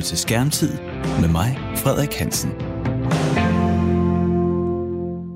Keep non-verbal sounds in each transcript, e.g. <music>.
lytter til Skærmtid med mig, Frederik Hansen.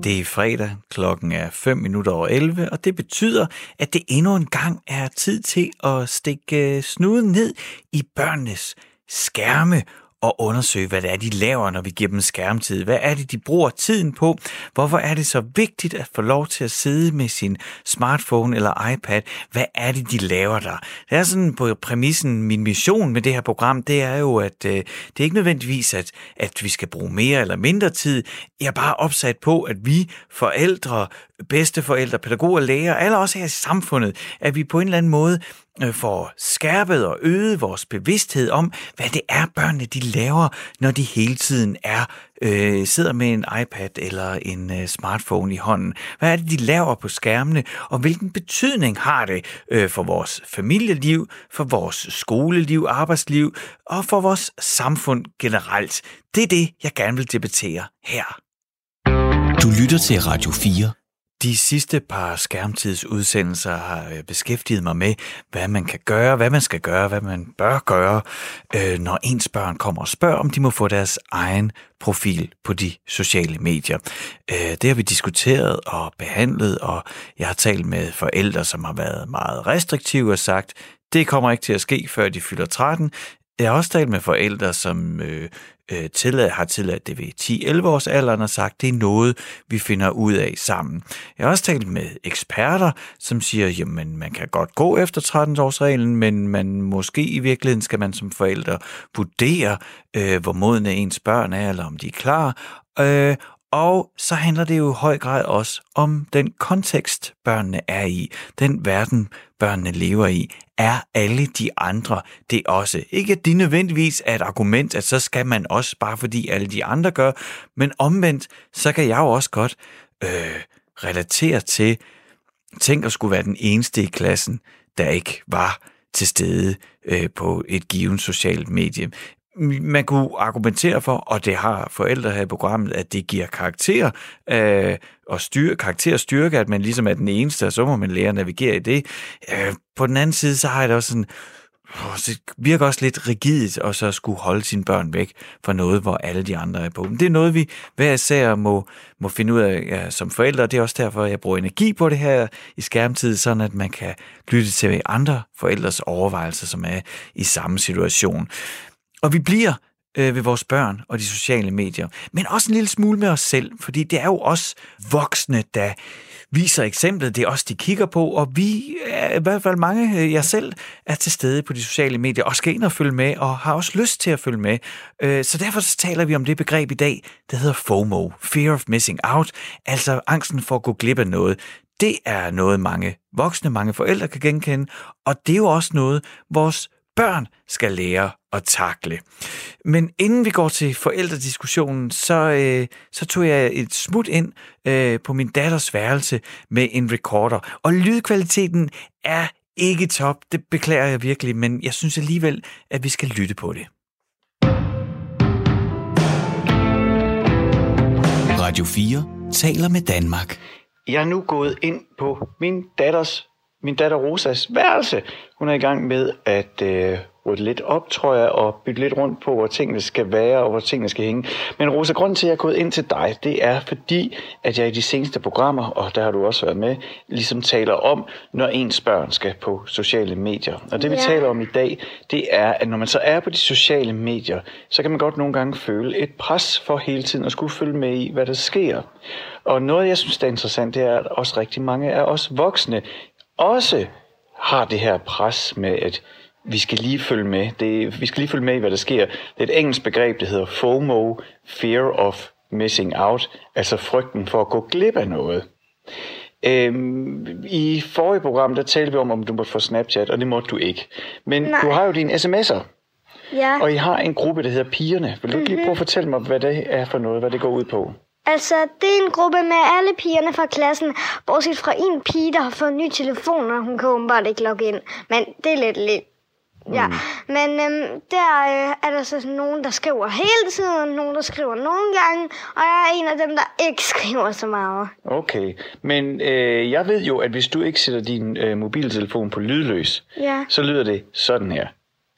Det er fredag, klokken er 5 minutter over 11, og det betyder, at det endnu en gang er tid til at stikke øh, snuden ned i børnenes skærme at undersøge, hvad det er, de laver, når vi giver dem skærmtid. Hvad er det, de bruger tiden på? Hvorfor er det så vigtigt at få lov til at sidde med sin smartphone eller iPad? Hvad er det, de laver der? Det er sådan på præmissen, min mission med det her program, det er jo, at øh, det er ikke nødvendigvis, at, at vi skal bruge mere eller mindre tid. Jeg er bare opsat på, at vi forældre, bedsteforældre, pædagoger, læger, alle også her i samfundet, at vi på en eller anden måde Øh, får skærpet og øget vores bevidsthed om, hvad det er, børnene de laver, når de hele tiden er øh, sidder med en iPad eller en øh, smartphone i hånden. Hvad er det, de laver på skærmene, og hvilken betydning har det øh, for vores familieliv, for vores skoleliv, arbejdsliv og for vores samfund generelt? Det er det, jeg gerne vil debattere her. Du lytter til Radio 4. De sidste par skærmtidsudsendelser har øh, beskæftiget mig med, hvad man kan gøre, hvad man skal gøre, hvad man bør gøre, øh, når ens børn kommer og spørger, om de må få deres egen profil på de sociale medier. Øh, det har vi diskuteret og behandlet, og jeg har talt med forældre, som har været meget restriktive og sagt, det kommer ikke til at ske, før de fylder 13. Jeg har også talt med forældre, som øh, øh, tillad, har tilladt det ved 10-11 års alderen og sagt, det er noget, vi finder ud af sammen. Jeg har også talt med eksperter, som siger, jamen man kan godt gå efter 13-årsreglen, men man måske i virkeligheden skal man som forældre vurdere, øh, hvor modne ens børn er, eller om de er klar, øh, og så handler det jo i høj grad også om den kontekst, børnene er i, den verden, børnene lever i. Er alle de andre det også? Ikke at det nødvendigvis er et argument, at så skal man også, bare fordi alle de andre gør, men omvendt, så kan jeg jo også godt øh, relatere til, tænk at skulle være den eneste i klassen, der ikke var til stede øh, på et givet socialt medie man kunne argumentere for, og det har forældre her i programmet, at det giver karakter øh, og styr, karakter styrke, at man ligesom er den eneste, og så må man lære at navigere i det. Øh, på den anden side, så har jeg det også sådan, det virker også lidt rigidt at så skulle holde sine børn væk fra noget, hvor alle de andre er på. Men det er noget, vi hver især må, må finde ud af ja, som forældre. Det er også derfor, jeg bruger energi på det her i skærmtid, sådan at man kan lytte til andre forældres overvejelser, som er i samme situation. Og vi bliver øh, ved vores børn og de sociale medier, men også en lille smule med os selv, fordi det er jo os voksne, der viser eksemplet, det er os, de kigger på, og vi, i hvert fald mange, øh, jeg selv, er til stede på de sociale medier og skal ind og følge med, og har også lyst til at følge med. Øh, så derfor så taler vi om det begreb i dag, der hedder FOMO, Fear of Missing Out, altså angsten for at gå glip af noget. Det er noget, mange voksne, mange forældre kan genkende, og det er jo også noget, vores børn skal lære at takle. Men inden vi går til forældrediskussionen, så, øh, så tog jeg et smut ind øh, på min datters værelse med en recorder. Og lydkvaliteten er ikke top, det beklager jeg virkelig, men jeg synes alligevel, at vi skal lytte på det. Radio 4 taler med Danmark. Jeg er nu gået ind på min datters min datter Rosas værelse. Hun er i gang med at øh, rydde lidt op, tror jeg, og bytte lidt rundt på, hvor tingene skal være og hvor tingene skal hænge. Men Rosa, grunden til, at jeg er gået ind til dig, det er fordi, at jeg i de seneste programmer, og der har du også været med, ligesom taler om, når ens børn skal på sociale medier. Og det vi ja. taler om i dag, det er, at når man så er på de sociale medier, så kan man godt nogle gange føle et pres for hele tiden at skulle følge med i, hvad der sker. Og noget, jeg synes, der er interessant, det er, at også rigtig mange af os voksne også har det her pres med, at vi skal lige følge med. Det, vi skal lige følge med i, hvad der sker. Det er et engelsk begreb, der hedder FOMO, Fear of Missing Out, altså frygten for at gå glip af noget. Øhm, I forrige program, der talte vi om, om du måtte få Snapchat, og det måtte du ikke. Men Nej. du har jo dine sms'er. Ja. Og I har en gruppe, der hedder Pigerne. Vil du mm-hmm. lige prøve at fortælle mig, hvad det er for noget, hvad det går ud på? Altså, det er en gruppe med alle pigerne fra klassen, bortset fra en pige, der har fået en ny telefon, og hun kan åbenbart ikke logge ind. Men det er lidt lidt. Ja, mm. men øhm, der øh, er der så nogen, der skriver hele tiden, nogen, der skriver nogle gange, og jeg er en af dem, der ikke <laughs> skriver så meget. Okay, men øh, jeg ved jo, at hvis du ikke sætter din øh, mobiltelefon på lydløs, ja. så lyder det sådan her.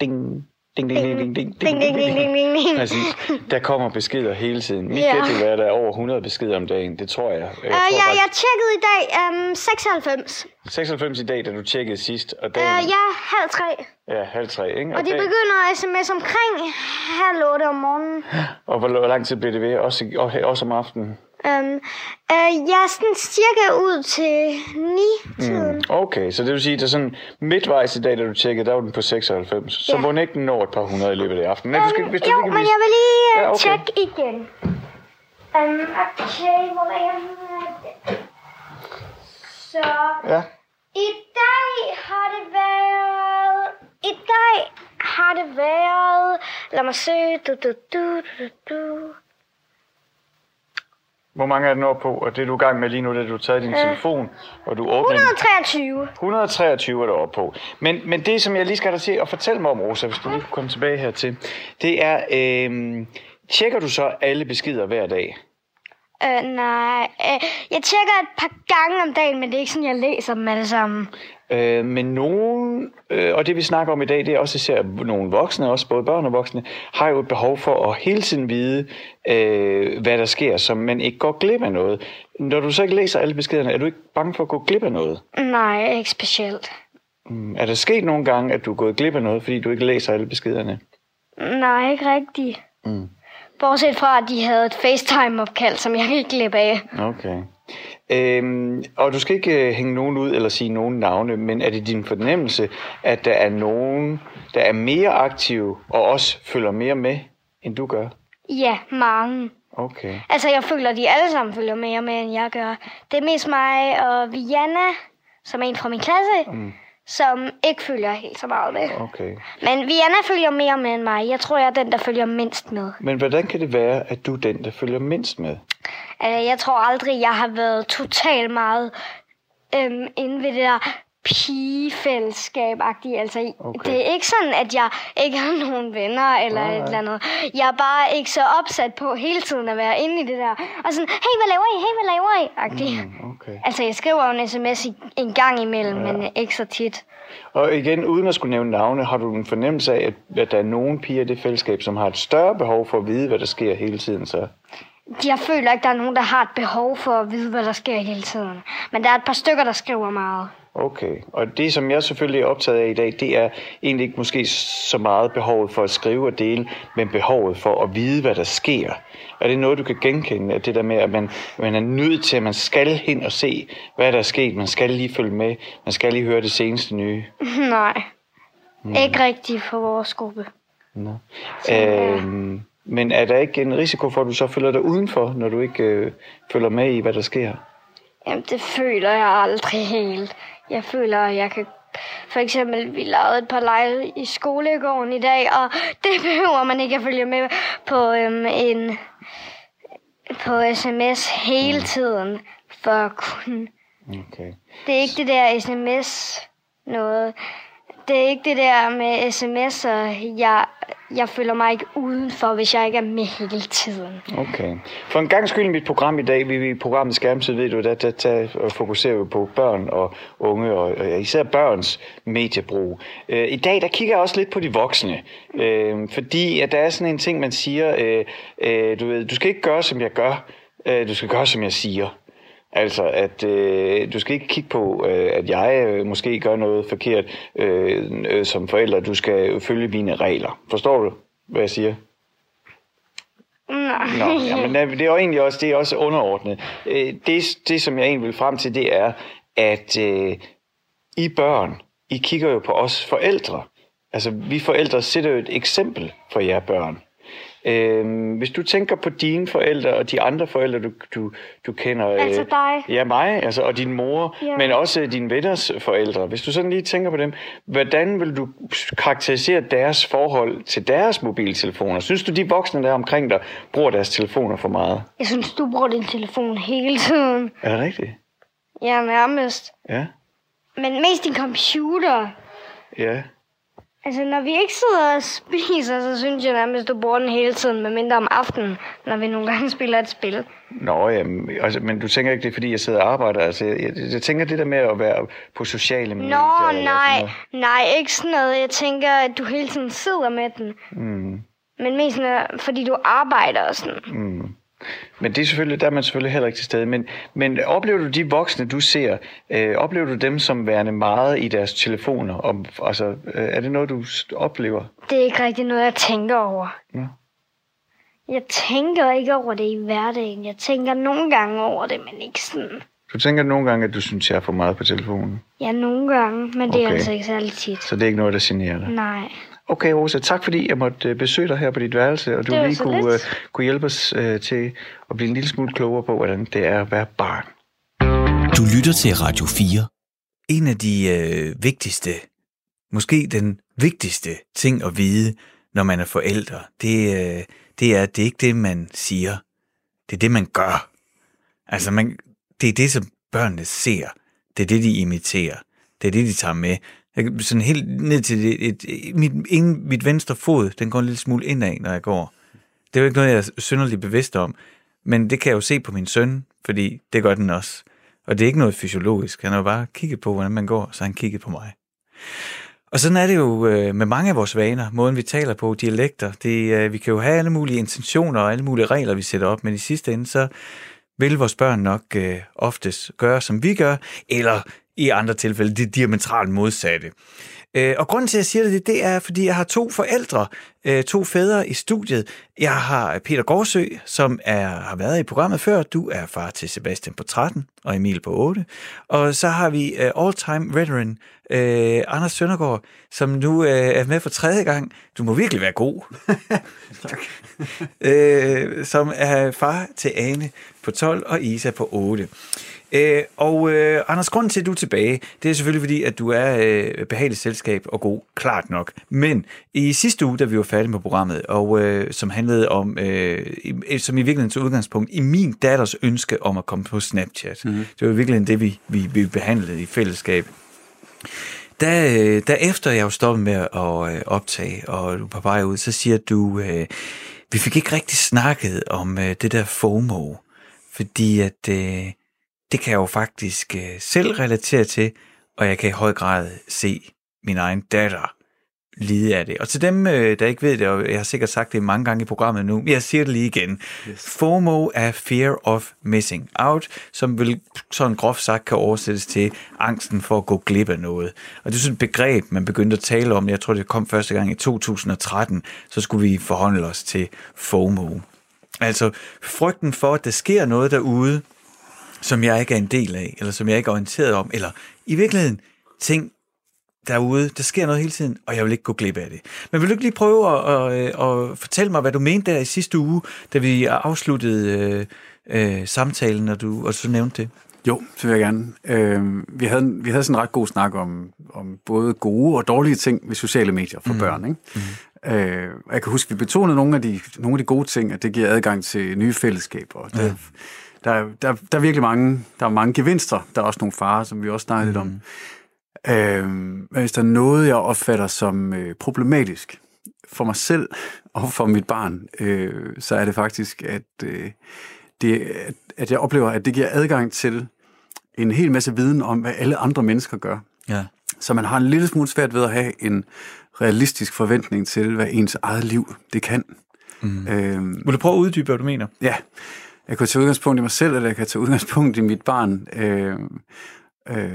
Ding, Ding, ding, ding, ding, ding, Ding, ding, ding, ding, ding, ding. Præcis. Der kommer beskeder hele tiden. Mit Ja. gæt vil være, at der er over 100 beskeder om dagen. Det tror jeg. Jeg, Uh, tror ja, jeg faktisk, tjekkede i dag um, 96. 96 i dag, da du tjekkede sidst, og Uh, dagen ja, halv tre. ja, halv tre, ikke? Og de dag- begynder at sms omkring halv otte om morgenen. og hvor, hvor lang tid bliver det ved? Også, og, også om aftenen? Um, uh, jeg er sådan cirka ud til 9-tiden. Mm. Okay, så det vil sige, at sådan midtvejs i dag, da du tjekkede, der var den på 96. Så Ja. må den ikke den når et par hundrede i løbet af aftenen. Nej, du skal, hvis du jo, ikke men vise- jeg vil lige uh, Ja, okay. tjekke igen. Um, okay, hvor er jeg? Så Ja. i dag har det været... I dag har det været... Lad mig se. Du, du, du, du, du. Hvor mange er den oppe på? Og det er du i gang med lige nu, da du har taget din telefon, og du åbner den. 123. 123 er der oppe på. Men, men det, som jeg lige skal have dig til at fortælle mig om, Rosa, hvis du lige kunne komme tilbage hertil, det er, øh, tjekker du så alle beskeder hver dag? Øh, nej. Øh, jeg tjekker et par gange om dagen, men det er ikke sådan, jeg læser dem alle sammen. Øh, men nogen, øh, og det vi snakker om i dag, det er også især nogle voksne, også både børn og voksne, har jo et behov for at hele tiden vide, øh, hvad der sker, så man ikke går glip af noget. Når du så ikke læser alle beskederne, er du ikke bange for at gå glip af noget? Nej, ikke specielt. Mm, Er der sket nogle gange, at du er gået glip af noget, fordi du ikke læser alle beskederne? Nej, ikke rigtigt. Mm. Bortset fra, at de havde et FaceTime-opkald, som jeg gik glip af. Okay. Øhm, og du skal ikke øh, hænge nogen ud eller sige nogen navne, men er det din fornemmelse, at der er nogen, der er mere aktive og også følger mere med, end du gør? Ja, mange. Okay. Altså, jeg føler, at de alle sammen følger mere med, end jeg gør. Det er mest mig og Vianna, som er en fra min klasse, mm. Som ikke følger helt så meget med. Okay. Men Vianna følger mere med end mig. Jeg tror, jeg er den, der følger mindst med. Men hvordan kan det være, at du er den, der følger mindst med? Altså, jeg tror aldrig, jeg har været totalt meget øhm, inde ved det der pigefællesskab -agtige. Altså, Okay. det er ikke sådan, at jeg ikke har nogen venner eller Nej, et eller andet. Jeg er bare ikke så opsat på hele tiden at være inde i det der. Og sådan, hey, hvad laver I? Hey, hvad laver I? Mm, okay. Altså, jeg skriver jo en sms en gang imellem, ja. men ikke så tit. Og igen, uden at skulle nævne navne, har du en fornemmelse af, at, at der er nogle piger i det fællesskab, som har et større behov for at vide, hvad der sker hele tiden så? Jeg føler ikke, der er nogen, der har et behov for at vide, hvad der sker hele tiden. Men der er et par stykker, der skriver meget. Okay, og det som jeg selvfølgelig er optaget af i dag, det er egentlig ikke måske så meget behovet for at skrive og dele, men behovet for at vide, hvad der sker. Er det noget, du kan genkende, at det der med, at man, man er nødt til, at man skal hen og se, hvad der er sket, man skal lige følge med, man skal lige høre det seneste nye? <laughs> Nej. Mm. Ikke rigtigt for vores gruppe. Nå. Øhm, men er der ikke en risiko for, at du så føler dig udenfor, når du ikke øh, følger med i, hvad der sker? Jamen, det føler jeg aldrig helt. Jeg føler, at jeg kan... For eksempel, vi lavede et par lege i skolegården i dag, og <laughs> det behøver man ikke at følge med på øhm, en på sms hele tiden for at kunne. Okay. Det er ikke det der sms noget. Det er ikke det der med sms'er. Jeg, jeg føler mig ikke udenfor, hvis jeg ikke er med hele tiden. Okay. For en gang skyld i mit program i dag, vi i programmet Skærmtid, ved du, der, der, der fokuserer vi på børn og unge, og, og især børns mediebrug. Øh, I dag, der kigger jeg også lidt på de voksne, øh, fordi at der er sådan en ting, man siger, øh, øh, du, ved, du skal ikke gøre, som jeg gør, øh, du skal gøre, som jeg siger. Altså, at øh, du skal ikke kigge på, øh, at jeg øh, måske gør noget forkert øh, øh, som forælder. Du skal følge mine regler. Forstår du, hvad jeg siger? Nej. Nå, jamen, det er jo egentlig også, det er også underordnet. Øh, Det, det, som jeg egentlig vil frem til, det er, at øh, I børn, I kigger jo på os forældre. Altså, vi forældre sætter jo et eksempel for jer børn. Øhm, hvis du tænker på dine forældre og de andre forældre, du, du, du kender... øh, Altså dig. Ja, mig, altså, og din mor, Ja. men også dine venners forældre. Hvis du sådan lige tænker på dem, hvordan vil du karakterisere deres forhold til deres mobiltelefoner? Synes du, de voksne der omkring dig bruger deres telefoner for meget? Jeg synes, du bruger din telefon hele tiden. Er det rigtigt? Ja, nærmest. Ja. Men mest din computer. Ja. Altså, når vi ikke sidder og spiser, så synes jeg nærmest, du bruger den hele tiden, med mindre om aftenen, når vi nogle gange <laughs> spiller et spil. Nå, jamen, altså, men du tænker ikke, det er, fordi jeg sidder og arbejder. Altså, jeg, jeg, jeg tænker det der med at være på sociale medier. Nå, eller nej, nej, ikke sådan noget. Jeg tænker, at du hele tiden sidder med den. Mm. Men mest når- fordi du arbejder og sådan. Mm. Men det er selvfølgelig, der er man selvfølgelig heller ikke til stede. Men, men oplever du de voksne, du ser, øh, oplever du dem som værende meget i deres telefoner? Om, altså, øh, er det noget, du oplever? Det er ikke rigtig noget, jeg tænker over. Nå. Jeg tænker ikke over det i hverdagen. Jeg tænker nogle gange over det, men ikke sådan. Du tænker nogle gange, at du synes, jeg er for meget på telefonen. Ja, nogle gange, men det er altså ikke særlig tit. Så det er ikke noget, der generer dig. Nej. Okay, Rosa, tak fordi jeg måtte øh, besøge dig her på dit værelse, og du lige kunne, øh, kunne hjælpe os øh, til at blive en lille smule klogere på, hvordan det er at være barn. Du lytter til Radio 4. En af de øh, vigtigste, måske den vigtigste ting at vide, når man er forældre, det, øh, det er, at det er ikke det, man siger. Det er det, man gør. Altså, man, det er det, som børnene ser. Det er det, de imiterer. Det er det, de tager med. Jeg, kan- sådan helt ned til det, et, et, mit, ingen, mit venstre fod, den går en lille smule indad, når jeg går. Det er jo ikke noget, jeg er synderligt bevidst om. Men det kan jeg jo se på min søn, fordi det gør den også. Og det er ikke noget fysiologisk. Han har jo bare kigget på, hvordan man går, så han kigget på mig. Og sådan er det jo øh, med mange af vores vaner, måden vi taler på, dialekter. Det, øh, vi kan jo have alle mulige intentioner og alle mulige regler, vi sætter op, men i sidste ende, så vil vores børn nok øh, oftest gøre, som vi gør, eller i andre tilfælde det diametralt modsatte. Øh, og grunden til, at jeg siger det, det er, fordi jeg har to forældre, øh, to fædre i studiet. Jeg har Peter Gårdsø, som er, har været i programmet før. Du er far til Sebastian på 13 og Emil på 8. Og så har vi øh, all-time veteran øh, Anders Søndergaard, som nu er med for tredje gang. Du må virkelig være god. <laughs> tak. øh, som er far til Ane på 12 og Isa på 8. Øh, og øh, Anders, grunden til, at du er tilbage, det er selvfølgelig fordi, at du er øh, behageligt selskab og god, klart nok. Men i sidste uge, da vi var færdige med programmet, og øh, som handlede om, øh, som i virkeligheden tog udgangspunkt i min datters ønske om at komme på Snapchat. Mm-hmm. Det var i virkeligheden det, vi, vi, vi behandlede i fællesskab. Da, øh, da efter jeg var stoppet med at øh, optage, og du på vej ud, så siger du, øh, vi fik ikke rigtig snakket om øh, det der FOMO, fordi at øh, det kan jeg jo faktisk øh, selv relatere til, og jeg kan i høj grad se min egen datter lide af det. Og til dem, øh, der ikke ved det, og jeg har sikkert sagt det mange gange i programmet nu, men jeg siger det lige igen. Yes. FOMO er Fear of Missing Out, som vel sådan groft sagt kan oversættes til angsten for at gå glip af noget. Og det er sådan et begreb, man begyndte at tale om. Jeg tror, det kom første gang i 2013, så skulle vi forholde os til FOMO. Altså frygten for, at der sker noget derude, som jeg ikke er en del af, eller som jeg ikke er orienteret om, eller i virkeligheden ting derude, der sker noget hele tiden, og jeg vil ikke gå glip af det. Men vil du ikke lige prøve at, at, at fortælle mig, hvad du mente der i sidste uge, da vi afsluttede øh, øh, samtalen, og du, og du nævnte det? Jo, det vil jeg gerne. Øh, vi, havde, vi havde sådan en ret god snak om, om både gode og dårlige ting ved sociale medier for mm. børn. Ikke? Mm. Øh, og jeg kan huske, at vi betonede nogle af, de, nogle af de gode ting, at det giver adgang til nye fællesskaber. Der, ja. Der, der, der er virkelig mange, der er mange gevinster. Der er også nogle farer, som vi også snakkede lidt om. Øh, men hvis der er noget, jeg opfatter som øh, problematisk for mig selv og for mit barn, øh, så er det faktisk, at, øh, det, at, at jeg oplever, at det giver adgang til en hel masse viden om, hvad alle andre mennesker gør. Ja. Så man har en lille smule svært ved at have en realistisk forventning til, hvad ens eget liv det kan. Mm. Øhm, Vil du prøve at uddybe, hvad du mener? Ja, jeg kan tage udgangspunkt i mig selv, eller jeg kan tage udgangspunkt i mit barn. Øh, øh,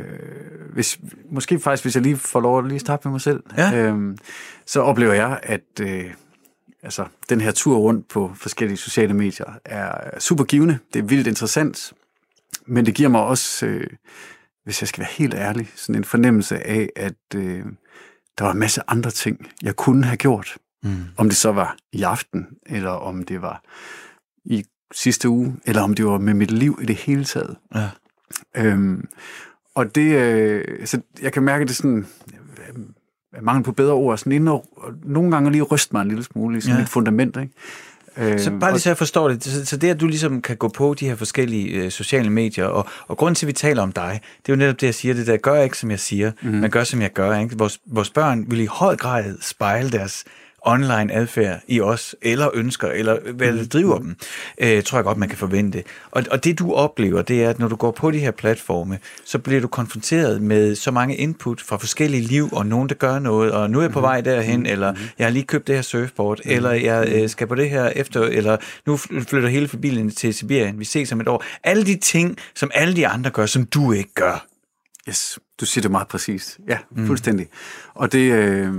hvis, måske faktisk, hvis jeg lige får lov at lige starte med mig selv, Ja. øh, så oplever jeg, at øh, altså, den her tur rundt på forskellige sociale medier er super givende. Det er vildt interessant, men det giver mig også, øh, hvis jeg skal være helt ærlig, sådan en fornemmelse af, at øh, der var en masse andre ting, jeg kunne have gjort. Mm. Om det så var i aften, eller om det var i sidste uge, eller om det var med mit liv i det hele taget. Ja. Øhm, og det, øh, så jeg kan mærke, at det sådan, øh, mangel på bedre ord, sådan inde og, og nogle gange lige ryste mig en lille smule sådan Ja. et fundament, ikke? Øh, Så bare og- lige så jeg forstår det, så, så det at du ligesom kan gå på de her forskellige øh, sociale medier, og, og grunden til, at vi taler om dig, det er jo netop det, jeg siger, det der, gør ikke, som jeg siger, mm. men gør, som jeg gør. Ikke? Vores, vores børn vil i høj grad spejle deres online adfærd i os, eller ønsker, eller hvad det driver dem, øh, tror jeg godt, man kan forvente. Og, og det du oplever, det er, at når du går på de her platforme, så bliver du konfronteret med så mange input fra forskellige liv, og nogen, der gør noget, og nu er jeg på vej derhen, eller jeg har lige købt det her surfboard, eller jeg øh, skal på det her efter, eller nu fl- flytter hele familien til Sibirien, vi ses om et år. Alle de ting, som alle de andre gør, som du ikke gør. Yes, du siger det meget præcist. Ja, mm. fuldstændig. Og det, øh,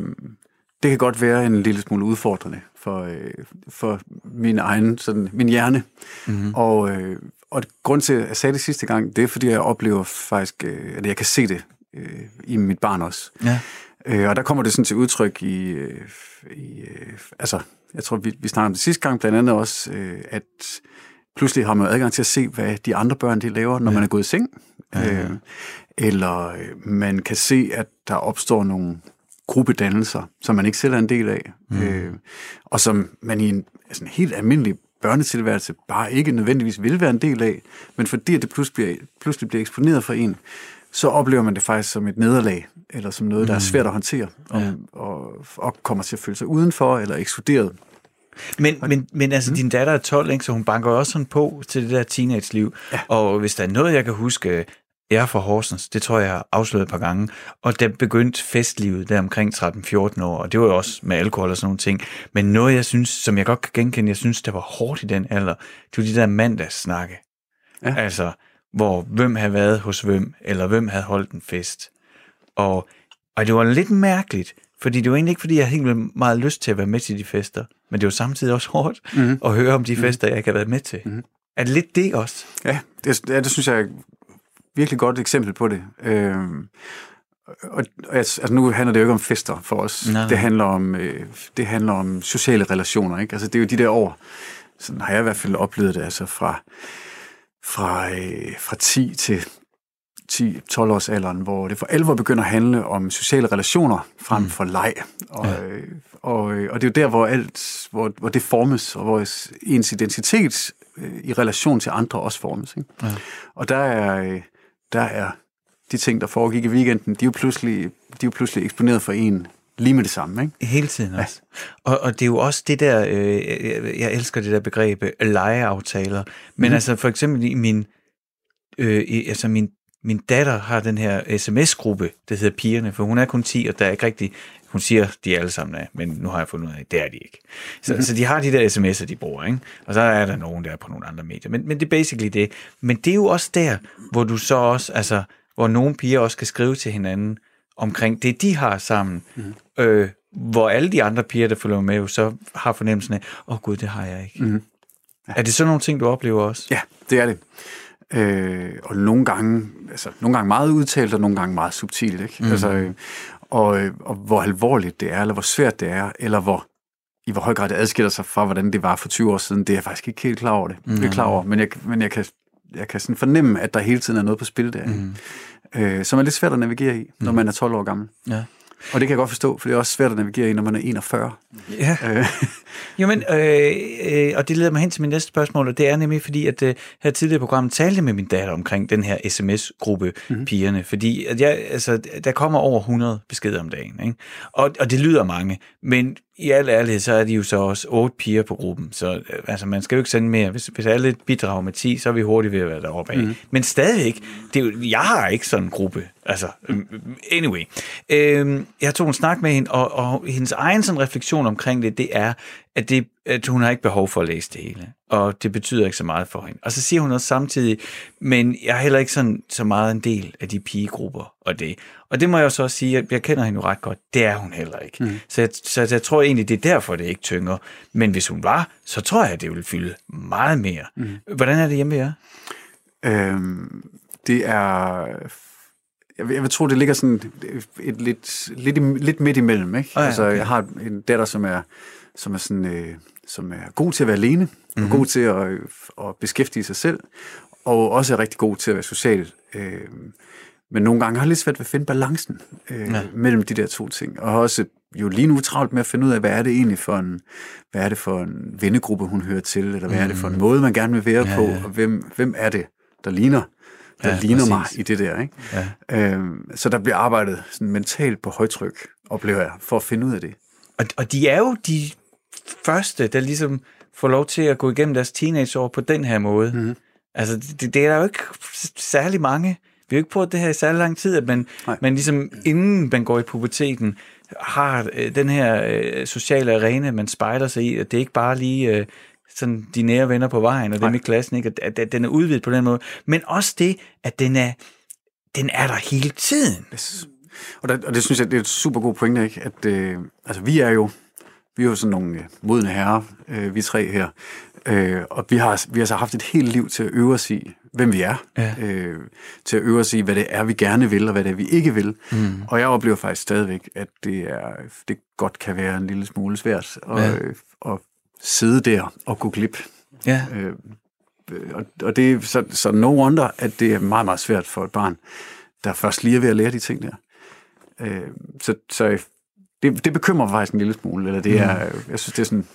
det kan godt være en lille smule udfordrende for, øh, for min egen, sådan, min hjerne. Mm-hmm. Og, øh, og grund til, at jeg sagde det sidste gang, det er, fordi jeg oplever faktisk, øh, at jeg kan se det øh, i mit barn også. Ja. Øh, og der kommer det sådan til udtryk i, øh, i øh, altså, jeg tror, vi, vi snakkede om det sidste gang, blandt andet også, øh, at pludselig har man adgang til at se, hvad de andre børn de laver, når ja. man er gået i seng. Ja, ja. Øh, eller øh, man kan se, at der opstår nogle gruppedannelser, som man ikke selv er en del af, mm. øh, og som man i en altså en helt almindelig børnetilværelse bare ikke nødvendigvis vil være en del af, men fordi det pludselig bliver, pludselig bliver eksponeret for en, så oplever man det faktisk som et nederlag, eller som noget, der er svært at håndtere, og, ja. og, og kommer til at føle sig udenfor eller ekskluderet. Men, men, men altså, mm. din datter er 12, ikke? så hun banker også sådan på til det der teenage-liv. Ja. Og hvis der er noget, jeg kan huske, er fra Horsens, det tror jeg, jeg har afsløret et par gange, og der begyndte festlivet der omkring 13-14 år, og det var jo også med alkohol og sådan nogle ting. Men noget, jeg synes, som jeg godt kan genkende, jeg synes, der var hårdt i den alder, det var de der mandagssnakke. Ja. Altså, hvor hvem havde været hos hvem, eller hvem havde holdt en fest. Og, og det var lidt mærkeligt, fordi det var egentlig ikke, fordi jeg havde helt meget lyst til at være med til de fester, men det var samtidig også hårdt mm-hmm. at høre om de fester, jeg ikke har været med til. Mm-hmm. Er det lidt det også? Ja, det, ja, det synes jeg virkelig godt eksempel på det. Øhm, og, og altså, nu handler det jo ikke om fester for os. Nej. Det, handler om, øh, det handler om sociale relationer. Ikke? Altså, det er jo de der år, sådan har jeg i hvert fald oplevet det, altså fra, fra, øh, fra 10 til 10-12 års alderen, hvor det for alvor begynder at handle om sociale relationer frem for leg. Og, ja. øh, og, øh, og det er jo der, hvor, alt, hvor, hvor det formes, og hvor ens identitet øh, i relation til andre også formes. Ikke? Ja. Og der er, øh, der er de ting, der foregik i weekenden, de er jo pludselig, de er jo pludselig eksponeret for en lige med det samme. Ikke? Hele tiden også. Ja. Og, og det er jo også det der, øh, jeg, elsker det der begreb, øh, legeaftaler. Men mm. altså for eksempel i min, øh, i, altså min min datter har den her sms-gruppe, der hedder Pigerne, for hun er kun 10, og der er ikke rigtig, hun siger, de alle sammen er, men nu har jeg fundet ud af, at det er de ikke. Så, mm-hmm. så de har de der sms'er, de bruger, ikke? og så er der nogen, der er på nogle andre medier. Men, men det er basically det. Men det er jo også der, hvor du så også, altså, hvor nogle piger også kan skrive til hinanden omkring det, de har sammen, mm-hmm. øh, hvor alle de andre piger, der følger med, jo så har fornemmelsen af, åh oh, gud, det har jeg ikke. Mm-hmm. Ja. Er det sådan nogle ting, du oplever også? Ja, det er det. Øh, og nogle gange, altså, nogle gange meget udtalt, og nogle gange meget subtilt. Ikke? Mm. Altså, øh, og, øh, og hvor alvorligt det er, eller hvor svært det er, eller hvor i hvor høj grad det adskiller sig fra, hvordan det var for 20 år siden, det er jeg faktisk ikke helt klar over det. Mm. Jeg er klar over, men jeg, men jeg kan, jeg kan sådan fornemme, at der hele tiden er noget på spil der, mm. øh, som er lidt svært at navigere i, når man er 12 år gammel. Ja. Og det kan jeg godt forstå, for det er også svært at navigere i, når man er 41. Ja. Øh. Jo, men, øh, øh, og det leder mig hen til min næste spørgsmål, og det er nemlig fordi, at øh, her tidligere i programmet talte med min datter omkring den her sms-gruppe mm-hmm. pigerne, fordi at jeg, altså, der kommer over 100 beskeder om dagen, ikke? Og, og det lyder mange, men i al ærlighed, så er de jo så også otte piger på gruppen, så altså, man skal jo ikke sende mere. Hvis, hvis alle bidrager med 10, så er vi hurtigt ved at være deroppe af. Mm. Men stadigvæk, det er jo, jeg har ikke sådan en gruppe. Altså, anyway. Øhm, jeg tog en snak med hende, og, og hendes egen sådan refleksion omkring det, det er, at, det, at hun har ikke behov for at læse det hele. Og det betyder ikke så meget for hende. Og så siger hun også samtidig, men jeg er heller ikke sådan, så meget en del af de pigegrupper og det. Og det må jeg så også sige, at jeg kender hende jo ret godt. Det er hun heller ikke. Mm. Så, jeg, så jeg tror egentlig, det er derfor, det ikke tynger. Men hvis hun var, så tror jeg, det ville fylde meget mere. Mm. Hvordan er det hjemme ved jer? Øhm, det er... Jeg vil, jeg vil tro, det ligger sådan et, lidt, lidt, lidt midt imellem. Ikke? Oh ja, altså, okay. jeg har en datter, som er, som er, sådan, øh, som er god til at være alene, mm-hmm. og god til at, at beskæftige sig selv, og også er rigtig god til at være social. Øh, men nogle gange har jeg lidt svært ved at finde balancen øh, ja. mellem de der to ting. Og har også jo lige nu travlt med at finde ud af, hvad er det egentlig for en, hvad er det for en vennegruppe, hun hører til, eller hvad mm. er det for en måde, man gerne vil være ja, på, og hvem, hvem er det, der ligner der ja, ligner præcis. mig i det der. Ikke? Ja. Øhm, så der bliver arbejdet sådan mentalt på højtryk, oplever jeg, for at finde ud af det. Og, og de er jo de første, der ligesom får lov til at gå igennem deres teenageår på den her måde. Mm-hmm. Altså, det, det er der jo ikke særlig mange. Vi har jo ikke prøvet det her i særlig lang tid, at man, man ligesom inden man går i puberteten, har øh, den her øh, sociale arena, man spejler sig i, og det er ikke bare lige øh, sådan de nære venner på vejen, og dem i klassen, ikke? At, at, den er udvidet på den måde. Men også det, at den er, den er der hele tiden. Og, der, og det synes jeg, det er et super god pointe, ikke? At, øh, altså, vi er jo vi er jo sådan nogle øh, modne herrer, øh, vi tre her. Øh, og vi har, vi har så haft et helt liv til at øve os i, hvem vi er. Ja. Øh, til at øve os i, hvad det er, vi gerne vil, og hvad det er, vi ikke vil. Mm. Og jeg oplever faktisk stadigvæk, at det, er, det godt kan være en lille smule svært at, ja. Øh, at sidde der og gå glip. Ja. Øh, og, og det er så, så no wonder, at det er meget, meget svært for et barn, der først lige er ved at lære de ting der. Øh, så så det, det bekymrer mig faktisk en lille smule, eller det er, mm. jeg synes, det er sådan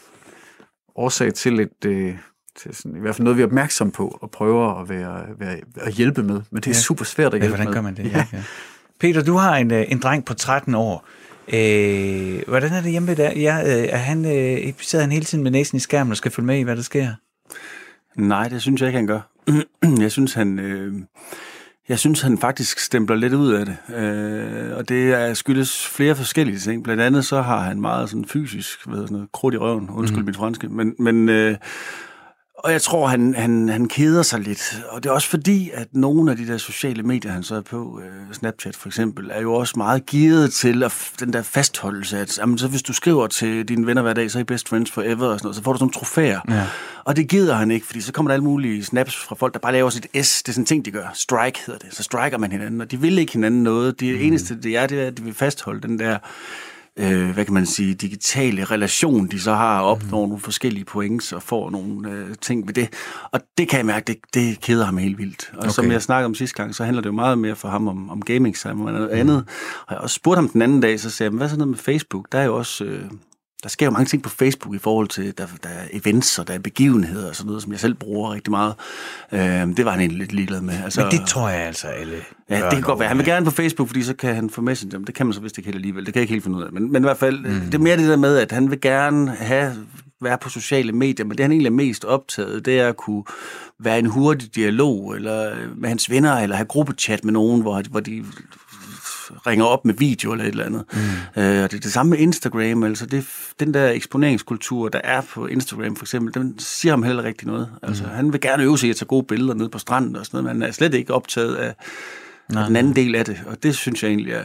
årsag til et, øh, til sådan, i hvert fald noget, vi er opmærksom på, og prøver at, være, være, at hjælpe med, men det er ja. super svært at hjælpe ja, hvordan gør man det? <laughs> Ja. Ja. Peter, du har en, øh, en dreng på 13 år. Øh, hvordan er det hjemme der? Ja, øh, er han, øh, sidder han hele tiden med næsen i skærmen og skal følge med i, hvad der sker? Nej, det synes jeg ikke, han gør. <clears throat> jeg synes, han... Øh jeg synes, han faktisk stempler lidt ud af det, øh, og det er skyldes flere forskellige ting. Blandt andet så har han meget sådan fysisk, ved sådan noget, krudt i røven, undskyld mm. mit franske, men, men øh, og jeg tror, han, han, han keder sig lidt. Og det er også fordi, at nogle af de der sociale medier, han så er på, øh, Snapchat for eksempel, er jo også meget gearet til at, den der fastholdelse, at jamen, så hvis du skriver til dine venner hver dag, så er I best friends forever, og sådan noget, så får du sådan trofæer. Ja. Og det gider han ikke, fordi så kommer der alle mulige snaps fra folk, der bare laver sit S. Det er sådan en ting, de gør. Strike hedder det. Så striker man hinanden, og de vil ikke hinanden noget. Det mm. eneste, det er, det er, at de vil fastholde den der øh, hvad kan man sige, digitale relation, de så har, opnår mm. nogle forskellige points og får nogle øh, ting ved det. Og det kan jeg mærke, det, det keder ham helt vildt. Og okay. som jeg snakkede om sidste gang, så handler det jo meget mere for ham om, om gaming sammen og noget mm. andet. Og jeg også spurgte ham den anden dag, så sagde jeg, hvad så noget med Facebook? Der er jo også... Øh, der sker jo mange ting på Facebook i forhold til, der, der er events og der er begivenheder og sådan noget, som jeg selv bruger rigtig meget. Øh, det var han egentlig lidt ligeglad med. Altså, Men det tror jeg altså alle Ja, det kan godt være. Han vil gerne på Facebook, fordi så kan han få Messenger. Det kan man så vist ikke helt alligevel. Det kan jeg ikke helt finde ud af. Men, men i hvert fald, mm. det er mere det der med, at han vil gerne have være på sociale medier, men det han egentlig er mest optaget, det er at kunne være en hurtig dialog eller med hans venner, eller have gruppechat med nogen, hvor, hvor de ringer op med video eller et eller andet. Mm. Øh, og det er det samme med Instagram, altså det, den der eksponeringskultur, der er på Instagram for eksempel, den siger ham heller rigtig noget. Altså mm. han vil gerne øve sig at tage gode billeder nede på stranden og sådan noget, men han er slet ikke optaget af, af den anden del af det, og det synes jeg egentlig er,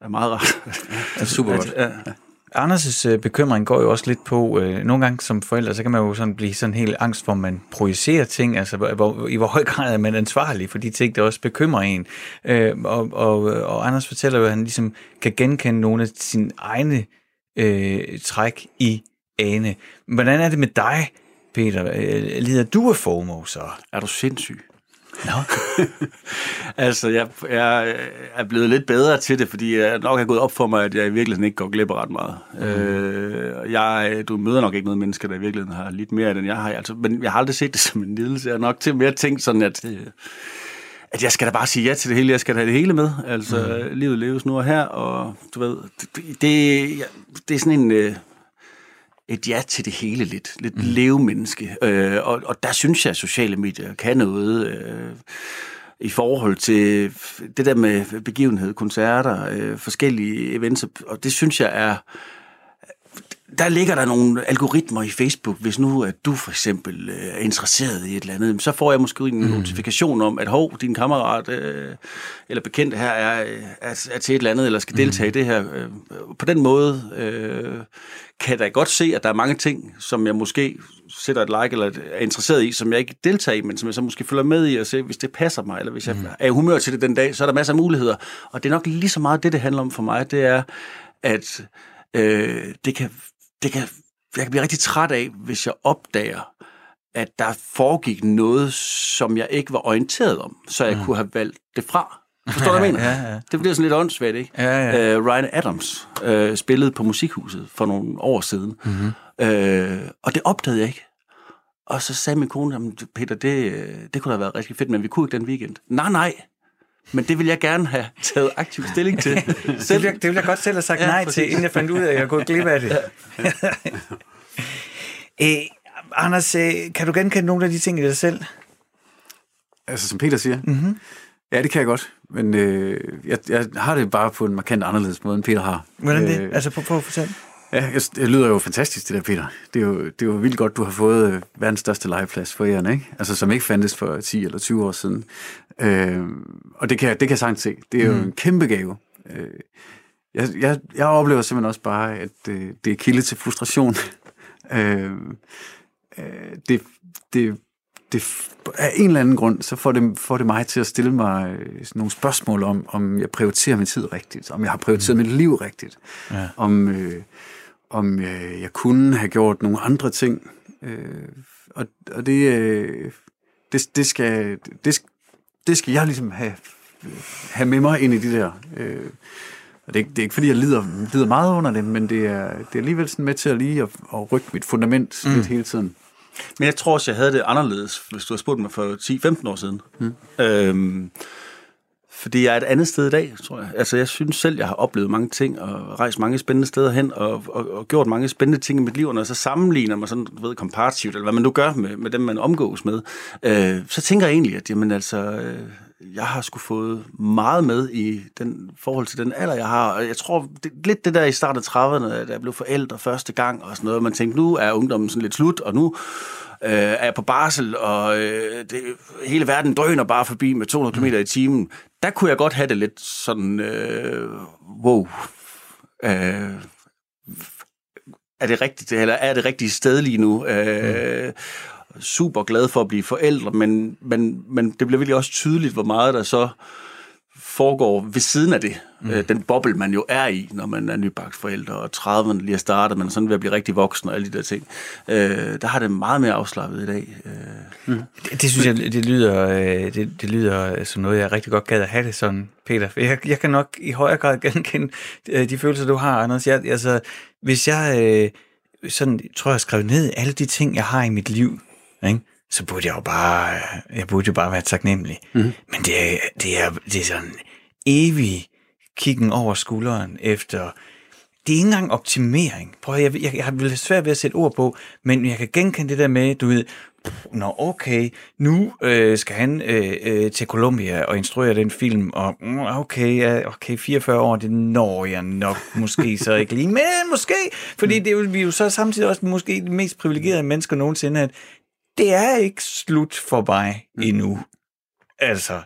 er meget rart. Ja, er super godt. <laughs> At, ja. Anders' øh, bekymring går jo også lidt på, øh, nogle gange som forældre, så kan man jo sådan blive sådan helt angst, hvor man projicerer ting, altså hvor, i hvor høj grad er man ansvarlig for de ting, der også bekymrer en. Øh, og, og, og Anders fortæller jo, at han ligesom kan genkende nogle af sine egne øh, træk i Ane. Hvordan er det med dig, Peter? Øh, lider du af FOMO så? Er du sindssyg? Nå. <laughs> altså, jeg, jeg er blevet lidt bedre til det, fordi jeg nok har gået op for mig, at jeg i virkeligheden ikke går glip af ret meget. Mm. Øh, jeg, du møder nok ikke noget mennesker, der i virkeligheden har lidt mere, end jeg har. Altså, men jeg har aldrig set det <laughs> som en lidelse. Jeg har nok til mere tænkt sådan, at... Øh, at jeg skal da bare sige ja til det hele, jeg skal da have det hele med. Altså, mm. livet leves nu og her, og du ved, det, det, det er sådan en... Et ja til det hele lidt. Lidt mm. levemenneske. Øh, og, og der synes jeg, at sociale medier kan noget øh, i forhold til det der med begivenhed, koncerter, øh, forskellige events. Og det synes jeg er der ligger der nogle algoritmer i Facebook, hvis nu at du for eksempel øh, er interesseret i et eller andet, så får jeg måske en mm. notifikation om, at hov, din kammerat øh, eller bekendte her er, er, er til et eller andet, eller skal deltage mm. i det her. Øh, på den måde øh, kan jeg da godt se, at der er mange ting, som jeg måske sætter et like eller er interesseret i, som jeg ikke deltager i, men som jeg så måske følger med i og se, hvis det passer mig, eller hvis jeg mm. er i humør til det den dag, så er der masser af muligheder. Og det er nok lige så meget det, det handler om for mig, det er, at øh, det kan det kan, jeg kan blive rigtig træt af, hvis jeg opdager, at der foregik noget, som jeg ikke var orienteret om, så jeg mm. kunne have valgt det fra. Forstår du, hvad jeg <laughs> mener? Ja, ja. Det bliver sådan lidt åndssvagt, ikke? Ja, ja. Øh, Ryan Adams øh, spillede på Musikhuset for nogle år siden, mm-hmm. øh, og det opdagede jeg ikke. Og så sagde min kone, "Jamen, Peter, det, det kunne da have været rigtig fedt, men vi kunne ikke den weekend. Nej, nej, men det vil jeg gerne have taget aktiv stilling til. <laughs> Det vil, jeg, det vil jeg godt selv have sagt Ja, ja, nej præcis. til, inden jeg fandt ud af, at jeg gået glip af det. Æ, <laughs> Anders, øh, kan du genkende nogle af de ting i dig selv? Altså, som Peter siger. Mm-hmm. Ja, det kan jeg godt. Men øh, jeg, jeg har det bare på en markant anderledes måde, end Peter har. Hvordan det? Øh, Altså, på, på fortæl. Ja, det lyder jo fantastisk, det der, Peter. Det er jo, det er jo vildt godt, du har fået øh, verdens største legeplads for æren, ikke? Altså, som ikke fandtes for 10 eller 20 år siden. Øh, og det kan, det kan jeg sagtens se. Det er jo mm. en kæmpe gave. Øh, jeg, jeg, jeg oplever simpelthen også bare, at øh, det er kilde til frustration. <laughs> øh, øh, det, det, det, af en eller anden grund, så får det, får det mig til at stille mig øh, nogle spørgsmål om, om jeg prioriterer min tid rigtigt, om jeg har prioriteret mit liv rigtigt, ja. om, øh, om øh, jeg kunne have gjort nogle andre ting. Øh, og, og det, øh, det, det, skal, det, det skal jeg ligesom have, have med mig ind i de der... Øh, og det, er det er ikke, fordi jeg lider, lider meget under det, men det er, det er alligevel sådan med til at lige at, at rykke mit fundament mm. lidt hele tiden. Men jeg tror også, jeg havde det anderledes, hvis du havde spurgt mig for 10-15 år siden. Mm. Øhm, fordi jeg er et andet sted i dag, tror jeg. Altså, jeg synes selv, jeg har oplevet mange ting, og rejst mange spændende steder hen, og, og, og gjort mange spændende ting i mit liv, og når jeg så sammenligner mig sådan, du ved, komparativt, eller hvad man nu gør med, med dem, man omgås med, øh, så tænker jeg egentlig, at jamen, altså, øh, jeg har sgu fået meget med i den forhold til den alder, jeg har. Og jeg tror, det, lidt det der i starten af 30'erne, da jeg blev forældre første gang og sådan noget, man tænkte, nu er ungdommen sådan lidt slut, og nu øh, er på barsel, og øh, det, hele verden drøner bare forbi med 200 km i timen. Der kunne jeg godt have det lidt sådan, øh, wow, øh, er det rigtigt, eller er det rigtige sted lige nu? Øh, super glad for at blive forældre, men, men, men det bliver virkelig også tydeligt, hvor meget der så foregår ved siden af det. Mm. Øh, den boble, man jo er i, når man er nybagt forældre, og 30'erne lige er startet, men sådan ved at blive rigtig voksen og alle de der ting. Øh, der har det meget mere afslappet i dag. Øh, Det, det synes jeg, det lyder, øh, det, det lyder som noget, jeg rigtig godt gad at have det sådan, Peter. Jeg, jeg kan nok i højere grad <laughs> genkende de følelser, du har, Anders. Jeg, altså, hvis jeg øh, sådan, tror jeg, skrev ned alle de ting, jeg har i mit liv, ikke? Så burde jeg jo bare, jeg burde jo bare være taknemmelig. Mm. Men det er, det, er, det er sådan evig kiggen over skulderen efter det er ikke engang optimering. Prøv jeg, jeg, jeg har svært ved at sætte ord på, men jeg kan genkende det der med, du ved, nå okay, nu øh, skal han øh, øh, til Colombia og instruere den film, og mm, okay, ja, okay, 44 år, det når jeg nok måske så ikke lige, men måske, fordi det er jo, vi er jo så samtidig også måske de mest privilegerede mennesker nogensinde, at det er ikke slut for mig endnu. Altså,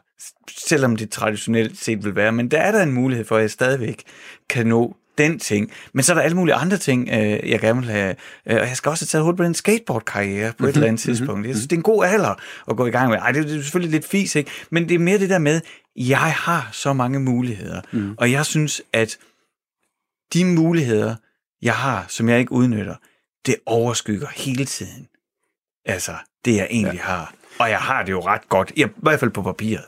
selvom det traditionelt set vil være, men der er der en mulighed for, at jeg stadigvæk kan nå den ting. Men så er der alle mulige andre ting, øh, jeg gerne vil have. Øh, og jeg skal også have taget hul på den skateboard-karriere på et eller andet tidspunkt. Jeg synes, det er en god alder at gå i gang med. Ej, det er det er selvfølgelig lidt fis, ikke? Men det er mere det der med, jeg har så mange muligheder. Mm. Og jeg synes, at de muligheder, jeg har, som jeg ikke udnytter, det overskygger hele tiden. Altså, det jeg egentlig ja. har. Og jeg har det jo ret godt, i hvert fald på papiret.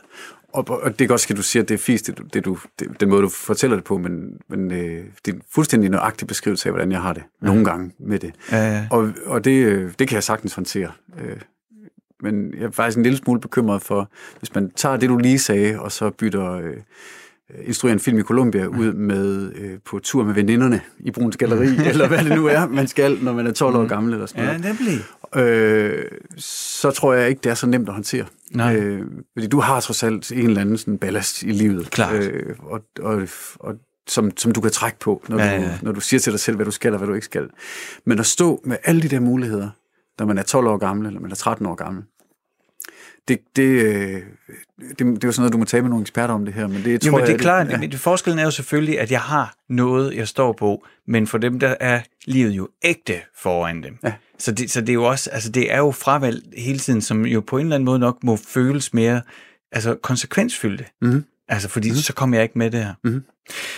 Og, og det er godt, skal du sige, at det er fisk, det, du- det, du, det, den måde, du fortæller det på, men, men øh, det er en fuldstændig nøjagtig beskrivelse af, hvordan jeg har det nogle gange med det. Ja, ja. Og, og det, øh, det kan jeg sagtens håndtere. Øh, Men jeg er faktisk en lille smule bekymret for, hvis man tager det, du lige sagde, og så bytter øh, instruerer en film i Colombia ud med øh, på tur med veninderne i Bruns Galleri, <laughs> eller hvad det nu er, man skal, når man er 12 år gammel eller sådan Ja, noget. nemlig. øh, så tror jeg ikke, det er så nemt at håndtere. Nej. Øh, fordi du har trods alt en eller anden sådan ballast i livet. Klart. Øh, og, og, og som, som du kan trække på, når, Ja, ja, du, ja. når du siger til dig selv, hvad du skal og hvad du ikke skal. Men at stå med alle de der muligheder, når man er 12 år gammel, eller man er 13 år gammel, det, det, øh, det, det er jo sådan noget, du må tale med nogle eksperter om det her, men det Jo, tror men det er jeg, klart, ja. ja. det, forskellen er jo selvfølgelig, at jeg har noget, jeg står på, men for dem, der er livet jo ægte foran dem. Ja. Så, det, så det er jo også, altså det er jo fravalg hele tiden, som jo på en eller anden måde nok må føles mere altså konsekvensfyldte. Mhm. Altså, fordi mm-hmm. så kommer jeg ikke med det her. Mhm.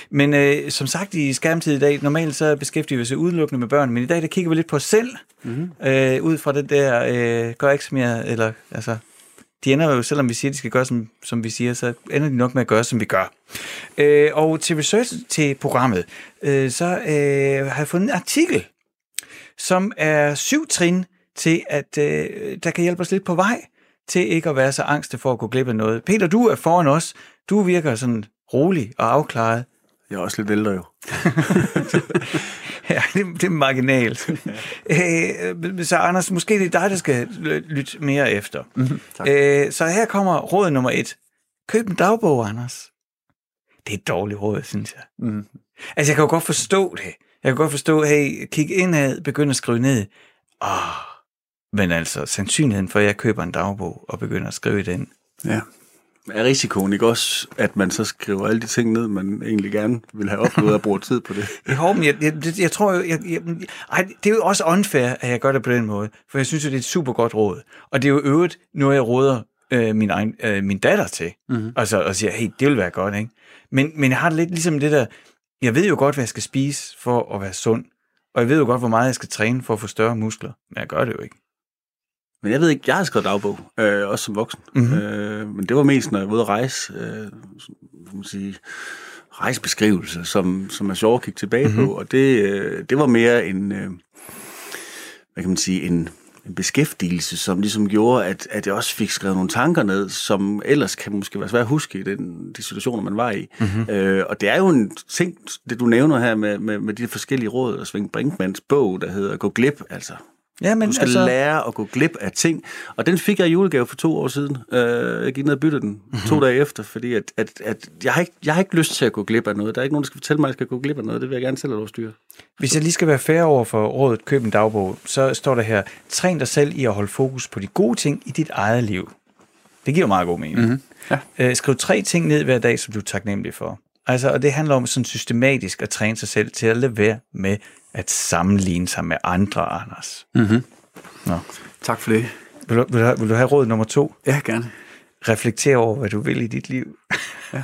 Men øh, som sagt i skærmtid i dag, normalt så beskæftiger vi os udelukkende med børn, men i dag der kigger vi lidt på os selv, mm-hmm. øh, ud fra det der, øh, gør ikke som jeg, eller altså, de ender jo, selvom vi siger, at de skal gøre, som, som vi siger, så ender de nok med at gøre, som vi gør. Øh, og til research til programmet, øh, så øh, har jeg fundet en artikel, som er syv trin til, at øh, der kan hjælpe os lidt på vej til ikke at være så angste for at gå glip af noget. Peter, du er foran os. Du virker sådan rolig og afklaret. Jeg er også lidt ældre jo. <laughs> ja, det, det er marginalt. <laughs> øh, så Anders, måske det er dig, der skal lytte mere efter. Mm-hmm, øh, så her kommer råd nummer et. Køb en dagbog, Anders. Det er et dårligt råd, synes jeg. Mm. Altså, jeg kan jo godt forstå det. Jeg kan godt forstå, hey, kig indad, begynd at skrive ned. Åh, men altså, sandsynligheden for, at jeg køber en dagbog og begynder at skrive i den. Ja. Er risikoen ikke også, at man så skriver alle de ting ned, man egentlig gerne vil have oplevet og bruge tid på det? <laughs> Jeg, men jeg, jeg, jeg tror jo, jeg, jeg, ej, det er jo også unfair, at jeg gør det på den måde, for jeg synes jo, det er et super godt råd. Og det er jo øvrigt noget, jeg råder øh, min, egen, øh, min datter til. Mm-hmm. Altså, og siger, hey, det vil være godt, ikke? Men, men jeg har det lidt ligesom det der, jeg ved jo godt, hvad jeg skal spise for at være sund, og jeg ved jo godt, hvor meget jeg skal træne for at få større muskler, men jeg gør det jo ikke. Men jeg ved ikke, jeg har skrevet dagbog, øh, også som voksen. Mm-hmm. Øh, men det var mest, når jeg var ude at rejse, øh, man sige, rejsebeskrivelse, som, som jeg sjovt kigge tilbage mm-hmm. på. Og det, øh, det var mere en, øh, hvad kan man sige, en, en beskæftigelse, som ligesom gjorde, at, at jeg også fik skrevet nogle tanker ned, som ellers kan måske være svært at huske i den, de situationer, man var i. Mm-hmm. Øh, og det er jo en ting, det du nævner her med, med, med de forskellige råd, og Svend Brinkmans bog, der hedder Gå glip, altså Ja, men du skal altså... lære at gå glip af ting. Og den fik jeg i julegave for to år siden. Øh, jeg gik ned og byttede den mm-hmm. to dage efter, fordi at, at, at jeg, har ikke, jeg har ikke lyst til at gå glip af noget. Der er ikke nogen, der skal fortælle mig, at jeg skal gå glip af noget. Det vil jeg gerne selv have lov styre. Hvis jeg lige skal være fair over for rådet Køb en dagbog, så står der her, træn dig selv i at holde fokus på de gode ting i dit eget liv. Det giver meget god mening. Mm-hmm. Ja. Øh, skriv tre ting ned hver dag, som du er taknemmelig for. Altså, og det handler om sådan systematisk at træne sig selv til at lade være med at sammenligne sig med andre, Anders. Mm-hmm. Nå. Tak for det. Vil du, vil, du, vil du have råd nummer to? Ja, gerne. Reflekter over, hvad du vil i dit liv. ja.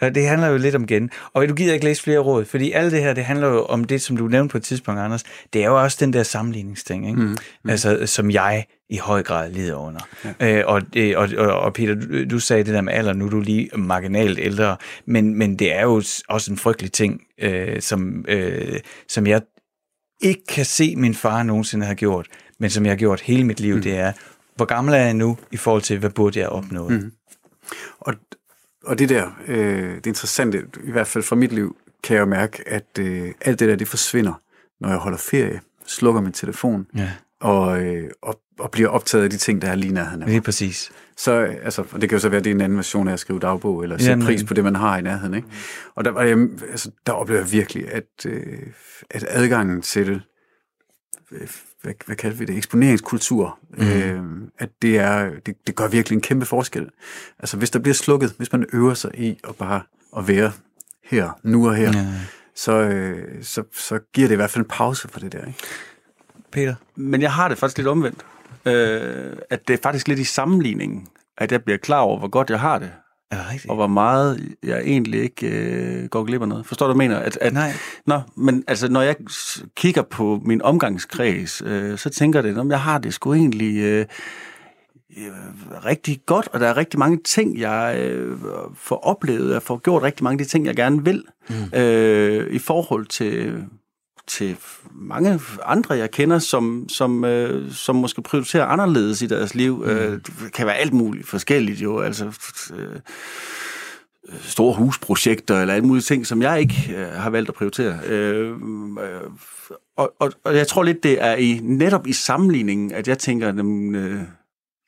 Det handler jo lidt om gen. Og du gider ikke læse flere råd, fordi alt det her, det handler jo om det, som du nævnte på et tidspunkt, Anders. Det er jo også den der sammenligningsting, ikke? Mm, mm. Altså, som jeg i høj grad lider under. Ja. Øh, og, og, og, og Peter, du, du sagde det der med alder, nu er du lige marginalt ældre, men, men det er jo også en frygtelig ting, øh, som, øh, som jeg ikke kan se, min far nogensinde har gjort, men som jeg har gjort hele mit liv, mm. det er, hvor gammel er jeg nu i forhold til, hvad burde jeg opnå? Mm. Og, og det der, øh, det interessante, i hvert fald fra mit liv, kan jeg jo mærke, at øh, alt det der, det forsvinder, når jeg holder ferie, slukker min telefon, ja. og, øh, og, og bliver optaget af de ting, der er lige nærheden af mig. Lige præcis. Så, altså, og det kan jo så være, at det er en anden version af at skrive dagbog, eller sætte pris på det, man har i nærheden. Ikke? Og der, jeg, altså, der oplever jeg virkelig, at, øh, at adgangen til det, øh, hvad, hvad kalder vi det, eksponeringskultur, mm. øh, at det, er, det, det gør virkelig en kæmpe forskel. Altså hvis der bliver slukket, hvis man øver sig i at bare at være her, nu og her, ja. så, øh, så, så giver det i hvert fald en pause for det der. Ikke? Peter? Men jeg har det faktisk lidt omvendt. Øh, at det er faktisk lidt i sammenligningen, at jeg bliver klar over, hvor godt jeg har det. Det rigtigt? Og hvor meget jeg egentlig ikke øh, går glip af noget. Forstår du, hvad jeg mener? At, at, Nej. Nå, men altså, når jeg kigger på min omgangskreds, øh, så tænker det, om jeg har det sgu egentlig øh, øh, rigtig godt, og der er rigtig mange ting, jeg øh, får oplevet, jeg får gjort rigtig mange af de ting, jeg gerne vil, mm. øh, i forhold til til mange andre, jeg kender, som, som, øh, som måske prioriterer anderledes i deres liv. Mm. Øh, det kan være alt muligt forskelligt jo, altså øh, store husprojekter eller alle mulige ting, som jeg ikke øh, har valgt at prioritere. Øh, øh, og, og, og jeg tror lidt, det er i netop i sammenligningen, at jeg tænker, at øh,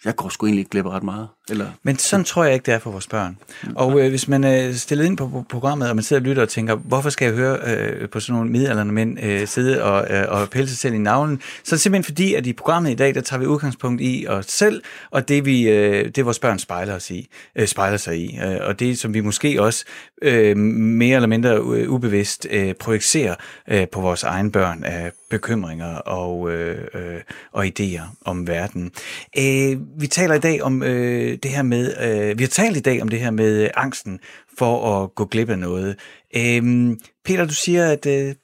jeg går sgu egentlig ikke glip ret meget. Eller... Men sådan tror jeg ikke, det er for vores børn. Og øh, hvis man er øh, stillet ind på, på programmet, og man sidder og lytter og tænker, hvorfor skal jeg høre øh, på sådan nogle midalderne mænd øh, sidde og, øh, og pille sig selv i navlen, så er det simpelthen fordi, at i programmet i dag, der tager vi udgangspunkt i os selv, og det, vi, øh, det vores børn spejler, os i, øh, spejler sig i. Øh, og det, som vi måske også øh, mere eller mindre øh, ubevidst øh, projicerer øh, på vores egen børn af bekymringer og, øh, øh, og idéer om verden. Øh, vi taler i dag om øh, det her med, øh, vi har talt i dag om det her med øh, angsten for at gå glip af noget. Øh, Peter, du siger, at øh,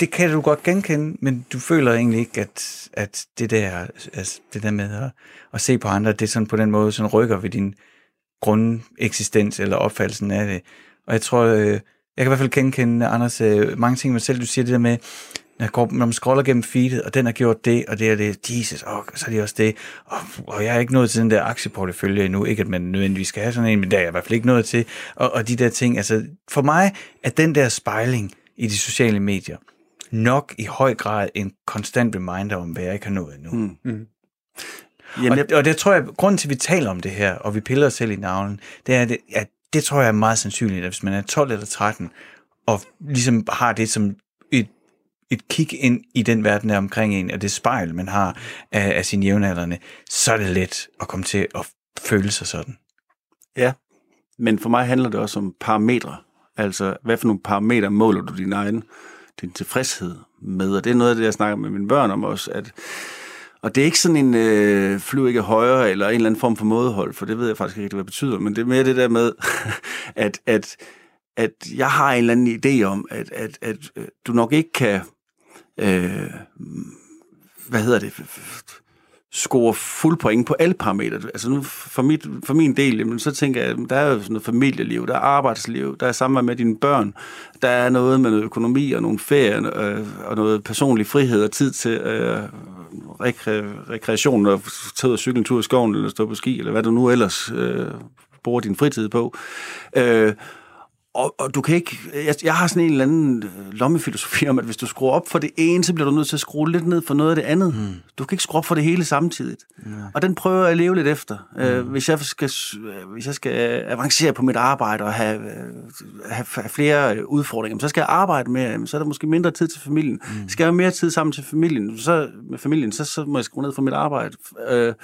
det kan du godt genkende, men du føler egentlig ikke, at, at det der, altså det der med at, at se på andre, det er sådan på den måde, sådan rykker ved din grundeksistens eller opfattelsen af det. Og jeg tror, øh, jeg kan i hvert fald genkende, Anders, øh, mange ting med selv, du siger det der med, jeg går, når man scroller gennem feedet, og den har gjort det, og det er det, Jesus, og så er det også det, og, og jeg er ikke nået til den der aktieportefølje endnu, ikke at man nødvendigvis skal have sådan en, men det er jeg i hvert fald ikke nået til, og, og de der ting, altså for mig er den der spejling i de sociale medier nok i høj grad en konstant reminder om, hvad jeg ikke har nået endnu. Mm. Mm. Jamen, og, og det tror jeg, grunden til, at vi taler om det her, og vi piller os selv i navlen, det er, at det tror jeg er meget sandsynligt, at hvis man er 12 eller 13, og ligesom har det som et, kig ind i den verden der omkring en, og det spejl, man har af, af sine jævnaldrende, så er det let at komme til at føle sig sådan. Ja, men for mig handler det også om parametre. Altså, hvad for nogle parametre måler du din egen din tilfredshed med? Og det er noget af det, jeg snakker med mine børn om også, at og det er ikke sådan en øh, flyv ikke højere, eller en eller anden form for mådehold, for det ved jeg faktisk ikke, rigtig, hvad det betyder, men det er mere det der med, <laughs> at, at, at jeg har en eller anden idé om, at, at, at øh, du nok ikke kan, øh, hvad hedder det, score fuld point på alle parametre. Altså nu, for, mit, for min del, jamen, så tænker jeg, der er jo sådan noget familieliv, der er arbejdsliv, der er samvær med dine børn, der er noget med noget økonomi og nogle ferier øh, og noget personlig frihed og tid til øh, rekre, rekreation og tage og cykle en tur i skoven eller stå på ski, eller hvad du nu ellers øh, bruger din fritid på. Øh, og, og du kan ikke... Jeg, jeg har sådan en eller anden øh, lommefilosofi om, at hvis du skruer op for det ene, så bliver du nødt til at skrue lidt ned for noget af det andet. Mm. Du kan ikke skrue op for det hele samtidigt. Ja. Og den prøver jeg at leve lidt efter. Mm. Øh, hvis, jeg skal, hvis jeg skal avancere på mit arbejde og have, have, have flere udfordringer, så skal jeg arbejde mere. Så er der måske mindre tid til familien. Mm. Skal jeg have mere tid sammen til familien, så, med familien, så, så må jeg skrue ned for mit arbejde. Øh,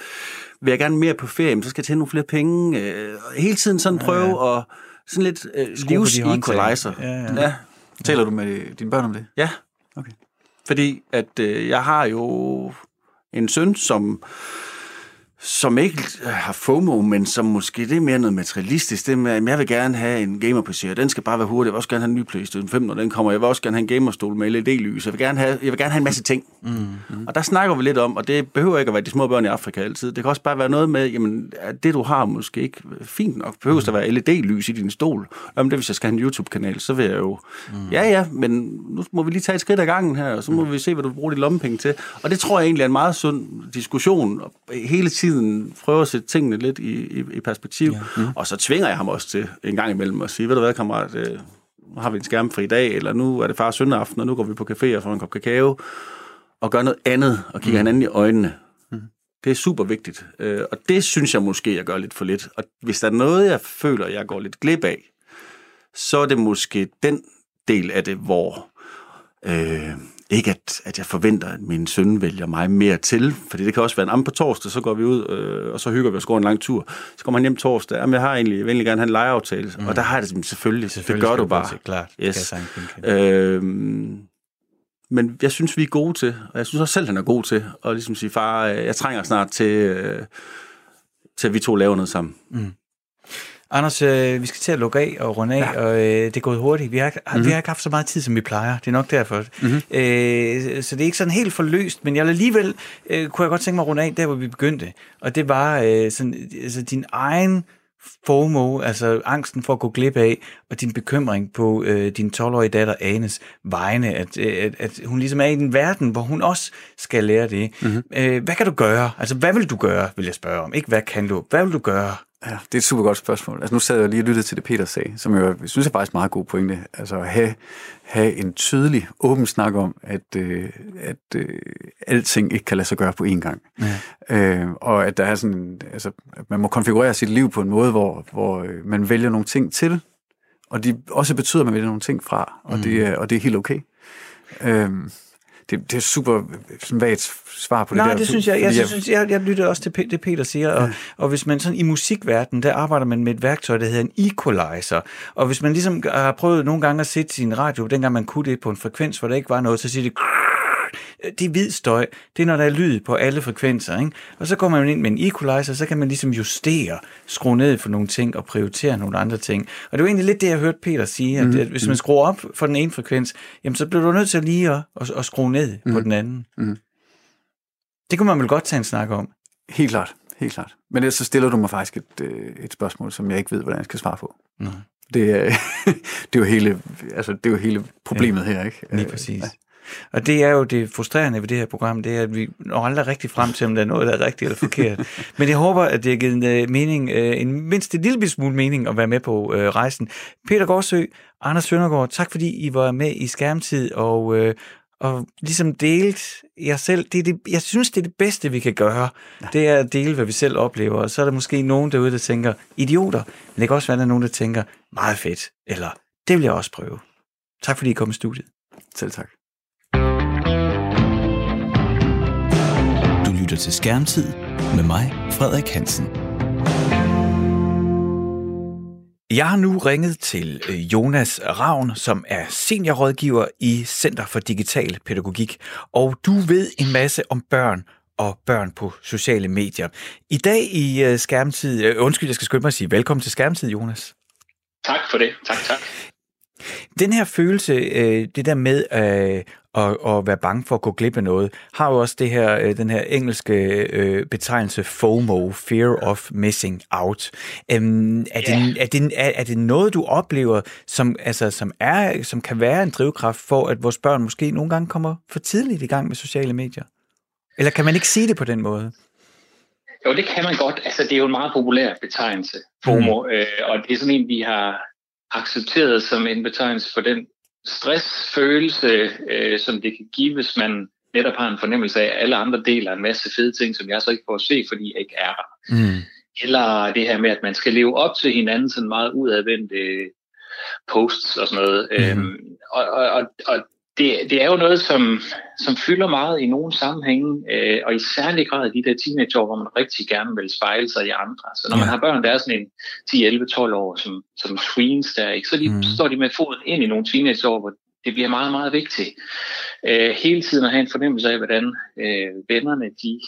vil jeg gerne mere på ferie, så skal jeg tjene nogle flere penge. Øh, hele tiden sådan prøve ja, ja. at sådan lidt øh, livs-equalizer. Ja, ja. ja. Taler du med dine børn om det? Ja. Okay. Fordi at øh, jeg har jo en søn, som som ikke har FOMO, men som måske det er mere noget materialistisk. Det med, at jeg vil gerne have en gamer-PC, og den skal bare være hurtig. Jeg vil også gerne have en ny PlayStation 5, når den kommer. Jeg vil også gerne have en gamerstol med LED-lys. Jeg vil gerne have, jeg vil gerne have en masse ting. Mm, mm. Og der snakker vi lidt om, og det behøver ikke at være de små børn i Afrika altid. Det kan også bare være noget med, jamen, at det du har måske ikke fint nok. Behøver mm. der være LED-lys i din stol? Jamen det, hvis jeg skal have en YouTube-kanal, så vil jeg jo... Mm. Ja, ja, men nu må vi lige tage et skridt ad gangen her, og så må mm. vi se, hvad du bruger de lommepenge til. Og det tror jeg egentlig er en meget sund diskussion. Hele tiden tiden prøver at sætte tingene lidt i, i, i perspektiv. Ja. Mm. Og så tvinger jeg ham også til en gang imellem at sige, ved du hvad, kammerat, øh, nu har vi en skærmfri dag, eller nu er det far søndag aften, og nu går vi på café og får en kop kakao, og gør noget andet, og kigger mm. hinanden i øjnene. Mm. Det er super vigtigt. Øh, og det synes jeg måske, jeg gør lidt for lidt. Og hvis der er noget, jeg føler, jeg går lidt glip af, så er det måske den del af det, hvor øh, ikke at, at jeg forventer, at min søn vælger mig mere til, fordi det kan også være en på torsdag, så går vi ud, øh, og så hygger vi og går en lang tur. Så kommer han hjem torsdag, jamen jeg har egentlig, jeg vil egentlig gerne have en legeaftale, mm. og der har jeg det selvfølgelig, selvfølgelig det gør du bare. Det, klart, yes. øh, men jeg synes, vi er gode til, og jeg synes også selv, han er god til, at ligesom sige, far, jeg trænger snart til, øh, til at vi to laver noget sammen. Mm. Anders, øh, vi skal til at lukke af og runde af, ja. og øh, det er gået hurtigt. Vi har, mm-hmm. vi har ikke haft så meget tid, som vi plejer. Det er nok derfor. Mm-hmm. Øh, så det er ikke sådan helt forløst, men jeg alligevel øh, kunne jeg godt tænke mig at runde af der, hvor vi begyndte. Og det var øh, sådan, altså, din egen FOMO, altså angsten for at gå glip af, og din bekymring på øh, din 12-årige datter Anes vegne, at, at, at hun ligesom er i en verden, hvor hun også skal lære det. Mm-hmm. Øh, hvad kan du gøre? Altså, hvad vil du gøre, vil jeg spørge om. Ikke hvad kan du, hvad vil du gøre? Ja, det er et super godt spørgsmål. Altså nu sad jeg lige og lyttede til det, Peter sagde, som jeg synes er faktisk meget god pointe. Altså at have, have en tydelig, åben snak om, at, øh, at øh, alting ikke kan lade sig gøre på én gang. Ja. Øh, og at der er sådan, altså, at man må konfigurere sit liv på en måde, hvor, hvor øh, man vælger nogle ting til, og de også betyder, at man vælger nogle ting fra, og, mm. det, og det er helt okay. Øh, det, det er super sådan vagt svar på Nej, det der. det synes jeg. Jeg, jeg, synes, jeg, jeg lytter også til det, Peter siger, og, ja. og hvis man sådan i musikverdenen, der arbejder man med et værktøj, der hedder en equalizer. Og hvis man ligesom har prøvet nogle gange at sætte sin radio, dengang man kunne det på en frekvens, hvor der ikke var noget, så siger det det er hvid støj. Det er, når der er lyd på alle frekvenser. Ikke? Og så kommer man ind med en equalizer, så kan man ligesom justere, skrue ned for nogle ting og prioritere nogle andre ting. Og det var egentlig lidt det, jeg hørte Peter sige, at, mm. at hvis man skruer op for den ene frekvens, jamen så bliver du nødt til lige at, at, at skrue ned mm. på den anden. Mm. Det kunne man vel godt tage en snak om. Helt klart, helt klart. Men ellers så stiller du mig faktisk et, øh, et spørgsmål, som jeg ikke ved, hvordan jeg skal svare på. Nej. Det, er, <laughs> det, er jo hele, altså, det er jo hele problemet ja, her, ikke? Lige øh, præcis. Ja. Og det er jo det frustrerende ved det her program, det er, at vi når aldrig rigtig frem til, om der er noget, der er rigtigt eller forkert. <laughs> Men jeg håber, at det har givet en uh, mening, uh, en mindst en lille smule mening at være med på uh, rejsen. Peter Gårdsø, Anders Søndergaard, tak fordi I var med i skærmtid, og, uh, og ligesom delt jer selv. Det er det, jeg synes, det er det bedste, vi kan gøre. Ja. Det er at dele, hvad vi selv oplever. Og så er der måske nogen derude, der tænker, idioter. Men det kan også være, at der er nogen, der tænker, meget fedt. Eller, det vil jeg også prøve. Tak fordi I kom i studiet. Selv tak. Lytter til Skærmtid med mig, Frederik Hansen. Jeg har nu ringet til øh, Jonas Ravn, som er seniorrådgiver i Center for Digital Pædagogik, og du ved en masse om børn og børn på sociale medier. I dag i øh, Skærmtid, øh, undskyld, jeg skal skynde mig at sige velkommen til Skærmtid, Jonas. Tak for det. Tak, tak. Den her følelse, det der med at, at være bange for at gå glip af noget, har jo også det her, øh, den her engelske øh, betegnelse FOMO, Fear of Missing Out. Øhm, er, yeah. det, er, det, er, er det noget, du oplever, som, altså, som, er, som kan være en drivkraft for, at vores børn måske nogle gange kommer for tidligt i gang med sociale medier? Eller kan man ikke sige det på den måde? Jo, det kan man godt. Altså, det er jo en meget populær betegnelse, FOMO, mm. øh, og det er sådan en, vi har accepteret som en betegnelse for den stressfølelse, øh, som det kan give, hvis man netop har en fornemmelse af, at alle andre deler en masse fede ting, som jeg så ikke får at se, fordi jeg ikke er der. Mm. Eller det her med, at man skal leve op til hinanden sådan meget udadvendte posts og sådan noget. Mm. Øhm, og, og, og, og det, det er jo noget, som, som fylder meget i nogle sammenhænge, øh, og i særlig grad i de der teenageår, hvor man rigtig gerne vil spejle sig i andre. Så når ja. man har børn, der er sådan en 10, 11, 12 år, som, som tweens der, ikke, så de, mm. står de med foden ind i nogle teenageår, hvor det bliver meget, meget vigtigt. Øh, hele tiden at have en fornemmelse af, hvordan øh, vennerne, de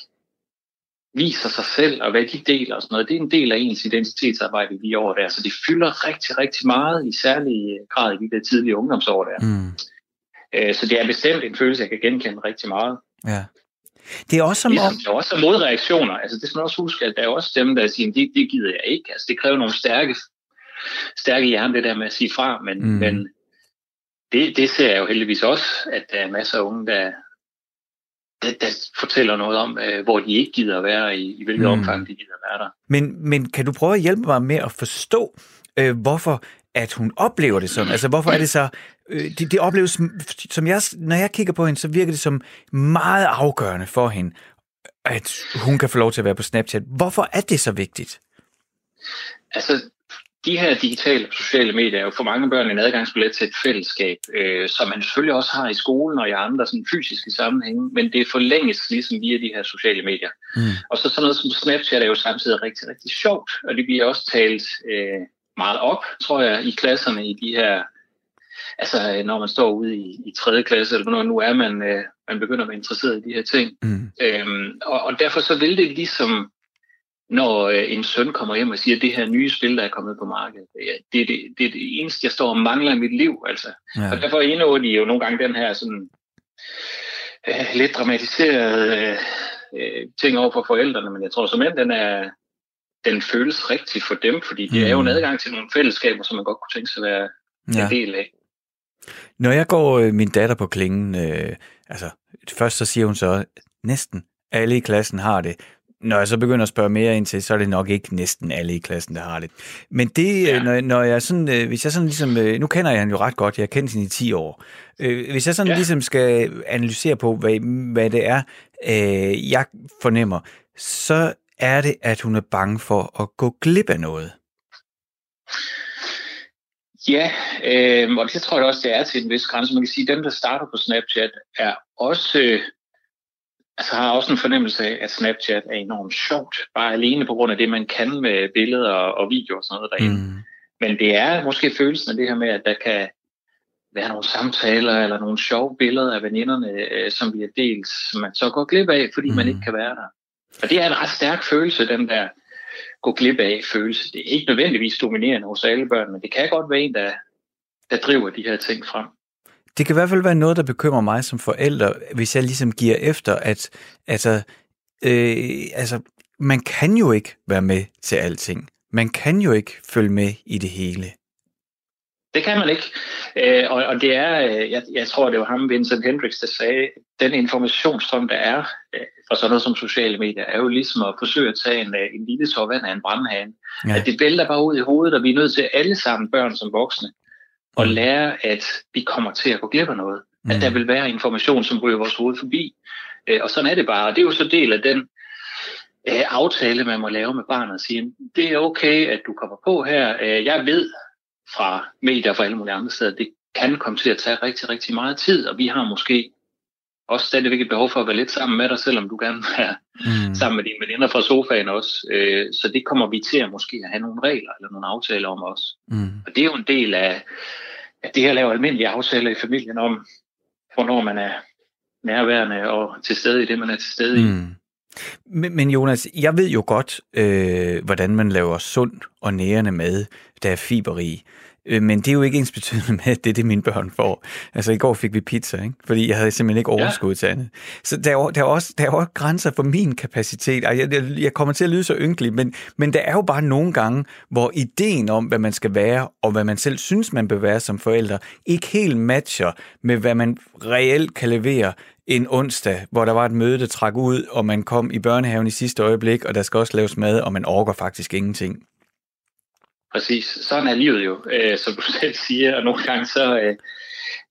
viser sig selv, og hvad de deler og sådan noget. Det er en del af ens identitetsarbejde lige over der, så det fylder rigtig, rigtig meget, i særlig grad i de der tidlige ungdomsår der. Mm. Øh, så det er bestemt en følelse, jeg kan genkende rigtig meget. Ja. Det er også som ligesom, om... Der er også modreaktioner. Altså, det skal man også huske, at der er også dem, der siger, det, det gider jeg ikke. Altså, det kræver nogle stærke, stærke hjerne, det der med at sige fra. Men, mm. men det, det ser jeg jo heldigvis også, at der er masser af unge, der, der, der fortæller noget om, øh, hvor de ikke gider at være, i, i hvilket mm. omfang de gider at være der. Men, men kan du prøve at hjælpe mig med at forstå, øh, hvorfor at hun oplever det sådan? Altså, hvorfor er det så... Øh, det, det opleves, som jeg, når jeg kigger på hende, så virker det som meget afgørende for hende, at hun kan få lov til at være på Snapchat. Hvorfor er det så vigtigt? Altså, de her digitale sociale medier er jo for mange børn en adgangsbillet til et fællesskab, øh, som man selvfølgelig også har i skolen og i andre sådan, fysiske sammenhænge, men det forlænges ligesom via de her sociale medier. Mm. Og så sådan noget som Snapchat er jo samtidig rigtig, rigtig sjovt, og det bliver også talt øh, meget op, tror jeg, i klasserne i de her, altså når man står ude i, i 3. klasse, eller når nu er man, øh, man begynder at være interesseret i de her ting. Mm. Øhm, og, og derfor så vil det ligesom, når øh, en søn kommer hjem og siger, at det her nye spil, der er kommet på markedet, det, det, det, det er det eneste, jeg står og mangler i mit liv. Altså. Ja. Og derfor indår de jo nogle gange den her sådan, øh, lidt dramatiserede øh, øh, ting over for forældrene, men jeg tror som den er, den føles rigtig for dem, fordi det mm. er jo en mm. adgang til nogle fællesskaber, som man godt kunne tænke sig at være ja. en del af. Når jeg går øh, min datter på klingen, øh, altså først så siger hun så, næsten alle i klassen har det. Når jeg så begynder at spørge mere ind til, så er det nok ikke næsten alle i klassen, der har det. Men det, øh, ja. når, når jeg sådan, øh, hvis jeg sådan ligesom, øh, nu kender jeg hende jo ret godt, jeg har kendt hende i 10 år. Øh, hvis jeg sådan ja. ligesom skal analysere på, hvad, hvad det er, øh, jeg fornemmer, så er det, at hun er bange for at gå glip af noget? Ja, øh, og det tror jeg også, det er til en vis grænse. Man kan sige, at dem, der starter på Snapchat, er også, øh, altså har også en fornemmelse af, at Snapchat er enormt sjovt, bare alene på grund af det, man kan med billeder og, videoer og sådan noget derinde. Mm. Men det er måske følelsen af det her med, at der kan være nogle samtaler eller nogle sjove billeder af veninderne, øh, som vi har delt, som man så går glip af, fordi mm. man ikke kan være der. Og det er en ret stærk følelse, den der gå glip af følelse. Det er ikke nødvendigvis dominerende hos alle børn, men det kan godt være en, der, der driver de her ting frem. Det kan i hvert fald være noget, der bekymrer mig som forælder, hvis jeg ligesom giver efter, at altså, øh, altså, man kan jo ikke være med til alting. Man kan jo ikke følge med i det hele. Det kan man ikke. Øh, og, og det er, øh, jeg, jeg tror, det var ham, Vincent Hendricks, der sagde, den informationsstrøm, der er øh, for sådan noget som sociale medier, er jo ligesom at forsøge at tage en, en lille tår vand af en brandhane. Ja. At det vælter bare ud i hovedet, og vi er nødt til alle sammen, børn som voksne, at mm. lære, at vi kommer til at gå glip af noget. Mm. At der vil være information, som ryger vores hoved forbi. Og sådan er det bare. Og det er jo så del af den aftale, man må lave med barnet og sige, det er okay, at du kommer på her. Jeg ved, fra medier fra alle mulige andre steder, det kan komme til at tage rigtig, rigtig meget tid, og vi har måske også stadigvæk et behov for at være lidt sammen med dig, selvom du gerne vil være mm. sammen med dine veninder fra sofaen også. Øh, så det kommer vi til at måske at have nogle regler eller nogle aftaler om også. Mm. Og det er jo en del af, af det her lave almindelige aftaler i familien om, hvornår man er nærværende og til stede i det, man er til stede mm. i. Men, men Jonas, jeg ved jo godt, øh, hvordan man laver sund og nærende mad, der er fiberrig. Øh, men det er jo ikke ens betydende med, at det er det, mine børn får. Altså i går fik vi pizza, ikke? fordi jeg havde simpelthen ikke overskud ja. til andet. Så der er, der, er også, der er også grænser for min kapacitet. Jeg, jeg, jeg kommer til at lyde så ynkelig, men, men der er jo bare nogle gange, hvor ideen om, hvad man skal være, og hvad man selv synes, man bør være som forældre, ikke helt matcher med, hvad man reelt kan levere en onsdag, hvor der var et møde, der trak ud, og man kom i børnehaven i sidste øjeblik, og der skal også laves mad, og man orker faktisk ingenting. Præcis. Sådan er livet jo, øh, som du <laughs> selv siger, og nogle gange så, øh,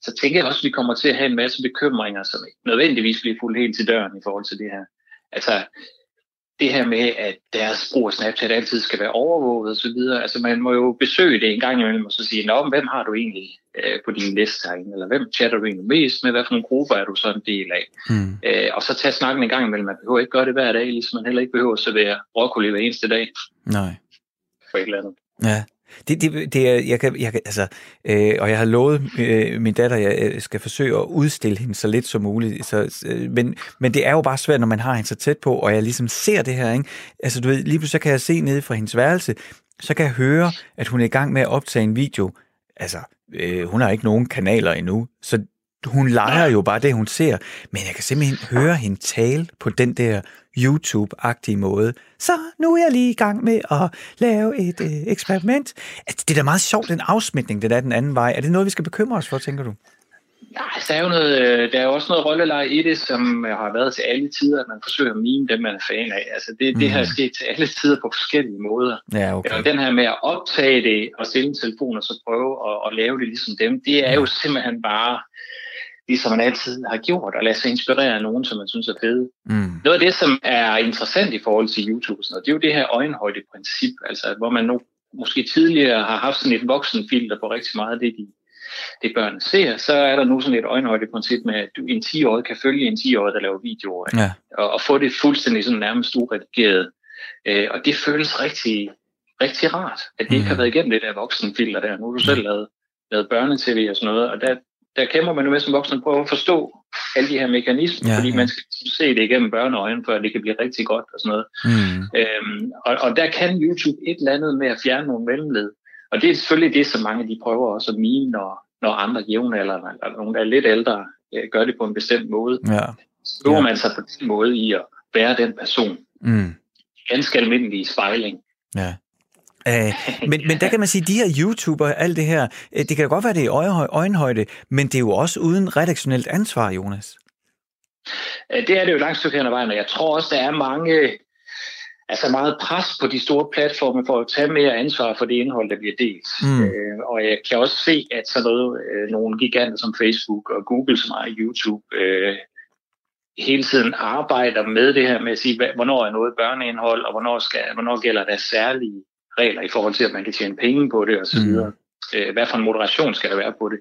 så tænker jeg også, at vi kommer til at have en masse bekymringer, som ikke nødvendigvis bliver fuldt helt til døren i forhold til det her. Altså, det her med, at deres brug af Snapchat altid skal være overvåget osv. Altså man må jo besøge det en gang imellem og så sige, Nå, hvem har du egentlig øh, på din liste herinde? Eller hvem chatter du egentlig mest med? Hvad for nogle grupper er du så en del af? Mm. Øh, og så tage snakken en gang imellem. Man behøver ikke gøre det hver dag, ligesom man heller ikke behøver at servere broccoli hver eneste dag. Nej. For et eller andet. Ja. Det, det, det er, jeg kan, jeg kan, altså, øh, og jeg har lovet øh, min datter, jeg øh, skal forsøge at udstille hende så lidt som muligt. Så, øh, men, men det er jo bare svært, når man har hende så tæt på, og jeg ligesom ser det her. Ikke? Altså, du ved, lige pludselig så kan jeg se nede fra hendes værelse, så kan jeg høre, at hun er i gang med at optage en video. Altså, øh, hun har ikke nogen kanaler endnu, så hun leger jo bare det, hun ser. Men jeg kan simpelthen høre hende tale på den der YouTube-agtige måde. Så nu er jeg lige i gang med at lave et øh, eksperiment. Altså, det er da meget sjovt, den afsmitning, det der den anden vej. Er det noget, vi skal bekymre os for, tænker du? Nej, der er jo noget, øh, der er også noget rolleleje i det, som har været til alle tider, at man forsøger at mime dem, man er fan af. Altså det, mm. det har sket til alle tider på forskellige måder. Ja, okay. Den her med at optage det og stille en telefon og så prøve at, at lave det ligesom dem, det er jo simpelthen bare ligesom man altid har gjort, og lade sig inspirere af nogen, som man synes er fede. Mm. Noget af det, som er interessant i forhold til YouTube, noget, det er jo det her øjenhøjde-princip, altså hvor man nu måske tidligere har haft sådan et voksenfilter på rigtig meget af det, de, det børn ser, så er der nu sådan et øjenhøjde-princip med, at du en 10-årig kan følge en 10-årig, der laver videoer, ja. og, og få det fuldstændig sådan nærmest uredigeret. Øh, og det føles rigtig, rigtig rart, at det mm. ikke har været igennem det der voksenfilter der. Nu har du selv lavet, lavet børnetv og sådan noget, og der, der kæmper man jo med som voksen at prøve at forstå alle de her mekanismer, ja, fordi ja. man skal se det igennem børneøjne, før det kan blive rigtig godt og sådan noget. Mm. Øhm, og, og der kan YouTube et eller andet med at fjerne nogle mellemled. Og det er selvfølgelig det, som mange de prøver også at mine, når, når andre jævnaldrende, eller nogen, der er lidt ældre, øh, gør det på en bestemt måde. Ja. Så ja. man sig på den måde i at være den person. Mm. Ganske almindelig spejling. Ja. Øh, <laughs> men, men der kan man sige, at de her YouTuber, alt det her, øh, det kan godt være, det er i øjenhøjde, men det er jo også uden redaktionelt ansvar, Jonas. Øh, det er det jo langt stykke hen ad vejen, og jeg tror også, der er mange, altså meget pres på de store platforme for at tage mere ansvar for det indhold, der bliver delt. Mm. Øh, og jeg kan også se, at sådan noget, øh, nogle giganter som Facebook og Google, som er YouTube, øh, hele tiden arbejder med det her med at sige, hvornår er noget børneindhold, og hvornår, skal, hvornår gælder der særlige regler i forhold til, at man kan tjene penge på det osv. Mm. Øh, hvad for en moderation skal der være på det?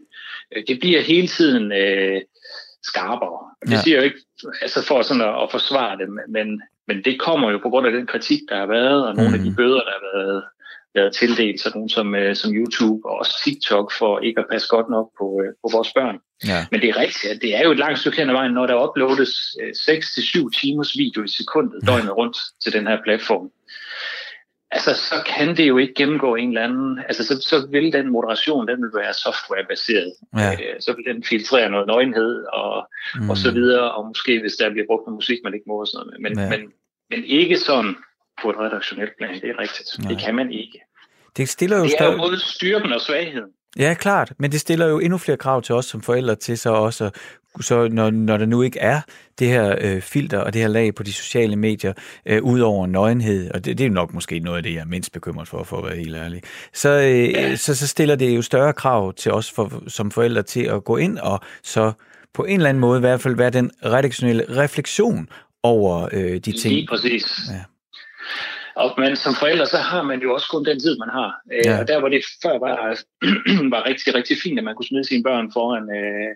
Øh, det bliver hele tiden øh, skarpere. Det ja. siger jo ikke altså for sådan at, at forsvare det, men, men det kommer jo på grund af den kritik, der har været, og nogle mm. af de bøder, der har været, været tildelt sådan nogle som, øh, som YouTube og også TikTok for ikke at passe godt nok på, øh, på vores børn. Ja. Men det er rigtigt, at det er jo et langt stykke hen ad vejen, når der uploades øh, 6-7 timers video i sekundet døgnet rundt til den her platform. Altså, så kan det jo ikke gennemgå en eller anden... Altså, så, så vil den moderation, den vil være softwarebaseret. Ja. Øh, så vil den filtrere noget nøgenhed og, mm. og så videre, og måske hvis der bliver brugt noget musik, man ikke må og sådan noget. Men, Ja. men, men ikke sådan på et redaktionelt plan, det er rigtigt. Nej. Det kan man ikke. Det stiller jo Det er stadig... jo både styrken og svagheden. Ja, klart, men det stiller jo endnu flere krav til os som forældre til så også, så når, når der nu ikke er det her øh, filter og det her lag på de sociale medier, øh, ud over nøgenhed, og det, det er nok måske noget af det, jeg er mindst bekymret for, for at være helt ærlig, så, øh, ja. så, så stiller det jo større krav til os for, som forældre til at gå ind og så på en eller anden måde i hvert fald være den redaktionelle refleksion over øh, de ting. Lige præcis. Ja. Og, men som forældre, så har man jo også kun den tid, man har. Øh, Ja. Og der, hvor det før var, <clears throat> var rigtig, rigtig fint, at man kunne smide sine børn foran øh,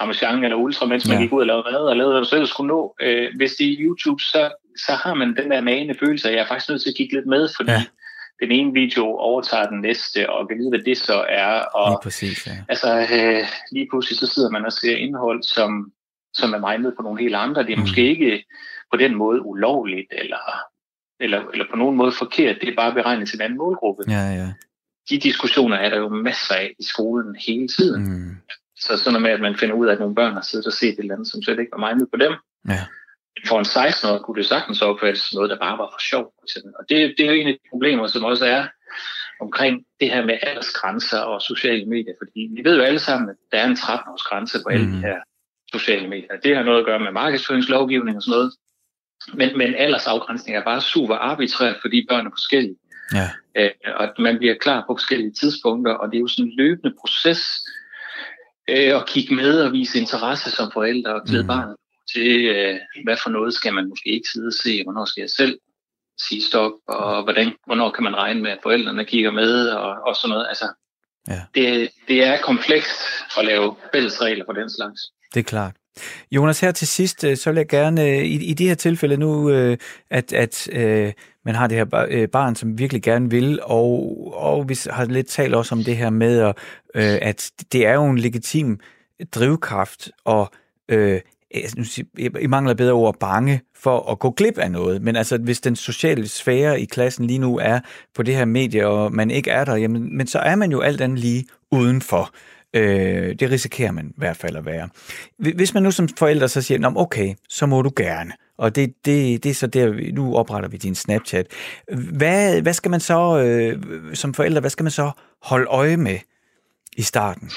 Ramachan eller Ultra, mens man Ja. gik ud og lavede mad og lavede, hvad du selv skulle nå. Øh, hvis det er YouTube, så, så har man den der nagende følelse, at jeg er faktisk nødt til at kigge lidt med, fordi Ja. den ene video overtager den næste, og kan vide, hvad det så er. Lige Og præcis, ja. altså, øh, lige pludselig så sidder man og ser indhold, som, som er mindet på nogle helt andre. Det er mm. måske ikke på den måde ulovligt, eller, eller, eller på nogen måde forkert. Det er bare beregnet til en anden målgruppe. Ja, ja. De diskussioner er der jo masser af i skolen hele tiden. Mm. Så sådan noget med, at man finder ud af, at nogle børn har siddet og set et eller andet, som slet ikke var mindet på dem. ja. For en 16-årig kunne det sagtens opfattes som noget, der bare var for sjov. Og det, det er jo en af de problemer, som også er omkring det her med aldersgrænser og sociale medier. Fordi vi ved jo alle sammen, at der er en 13-års grænse på alle Mm. de her sociale medier. Det har noget at gøre med markedsføringslovgivning og sådan noget. Men, men aldersafgrænsning er bare super arbitrært, fordi børn er forskellige. Ja. Øh, og man bliver klar på forskellige tidspunkter, og det er jo sådan en løbende proces øh, at kigge med og vise interesse som forældre og klæde Mm. mm. barnet til, øh, hvad for noget skal man måske ikke sidde og se, hvornår skal jeg selv sige stop, og hvordan, hvornår kan man regne med, at forældrene kigger med, og, og sådan noget. Altså, Ja. det, det er komplekst at lave fælles regler for den slags. Det er klart. Jonas, her til sidst, øh, så vil jeg gerne, øh, i, i de her tilfælde nu, øh, at, at øh, man har det her øh, barn, som virkelig gerne vil, og, og vi har lidt talt også om det her med, at, øh, at det er jo en legitim drivkraft, og øh, nu mangler bedre ord, bange for at gå glip af noget. Men altså, hvis den sociale sfære i klassen lige nu er på det her medie, og man ikke er der, jamen, men så er man jo alt andet lige udenfor. Øh, det risikerer man i hvert fald at være. Hvis man nu som forældre så siger, Nå, okay, så må du gerne. Og det, det, det er så der, nu opretter vi din Snapchat. Hvad, hvad skal man så, øh, som forældre, hvad skal man så holde øje med i starten?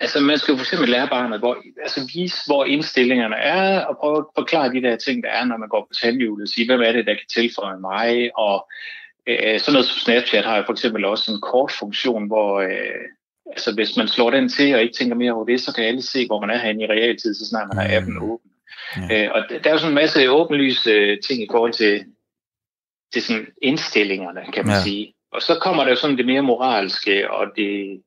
Altså, man skal jo for eksempel lære barnet, hvor, altså vise, hvor indstillingerne er, og prøve at forklare de der ting, der er, når man går på tandhjulet. Sige, hvem er det, der kan tilføje mig, og øh, sådan noget som Snapchat har jo for eksempel også en kort funktion, hvor øh, altså, hvis man slår den til og ikke tænker mere over det, så kan alle se, hvor man er henne i realtid, så snart man har Mm. appen åben. Ja. Øh, og der er jo sådan en masse åbenlyse øh, ting i forhold til, til sådan indstillingerne, kan man ja. sige. Og så kommer der jo sådan det mere moralske, og det,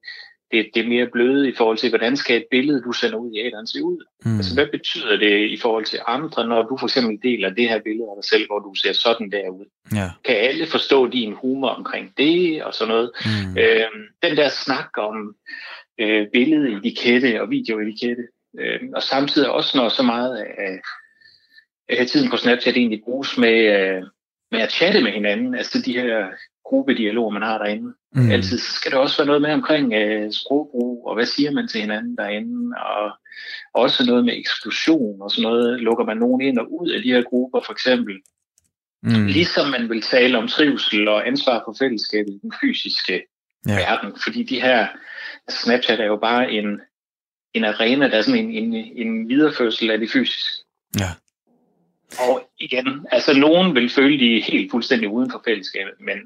det, det mere bløde i forhold til, hvordan skal et billede, du sender ud i æderen, se ud? Mm. Altså, hvad betyder det i forhold til andre, når du for eksempel deler det her billede af dig selv, hvor du ser sådan der ud? Ja. Kan alle forstå din humor omkring det og sådan noget? Mm. Øhm, den der snak om øh, billedetikette og videoetikette, øh, og samtidig også når så meget af, af tiden på Snapchat egentlig bruges med, øh, med at chatte med hinanden, altså de her gruppedialoger, man har derinde. Mm. Altid skal der også være noget med omkring øh, sprogbrug, og hvad siger man til hinanden derinde, og også noget med eksklusion og sådan noget. Lukker man nogen ind og ud af de her grupper, for eksempel. Mm. Ligesom man vil tale om trivsel og ansvar for fællesskabet i den fysiske Ja. ja. verden. Fordi de her, altså Snapchat er jo bare en, en arena, der er sådan en, en, en videreførsel af det fysiske. Ja. Og igen, altså nogen vil føle, de er helt fuldstændig uden for fællesskabet, men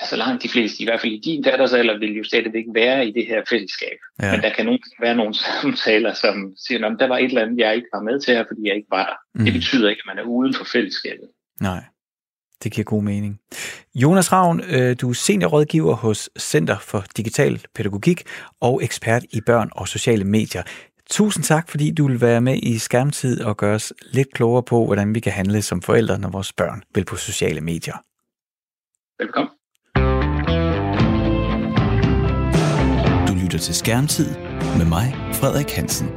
altså langt de fleste, i hvert fald i din datters alder, vil jo stadigvæk være i det her fællesskab. Ja. Men der kan nogle, være nogle <laughs> samtaler, som siger, at der var et eller andet, jeg ikke var med til her, fordi jeg ikke var der. Mm. Det betyder ikke, at man er uden for fællesskabet. Nej, det giver god mening. Jonas Ravn, øh, du er seniorrådgiver hos Center for Digital Pædagogik og ekspert i børn og sociale medier. Tusind tak, fordi du vil være med i skærmtid og gøre os lidt klogere på, hvordan vi kan handle som forældre, når vores børn vil på sociale medier. Velkommen. Du lytter til Skærmtid med mig, Frederik Hansen.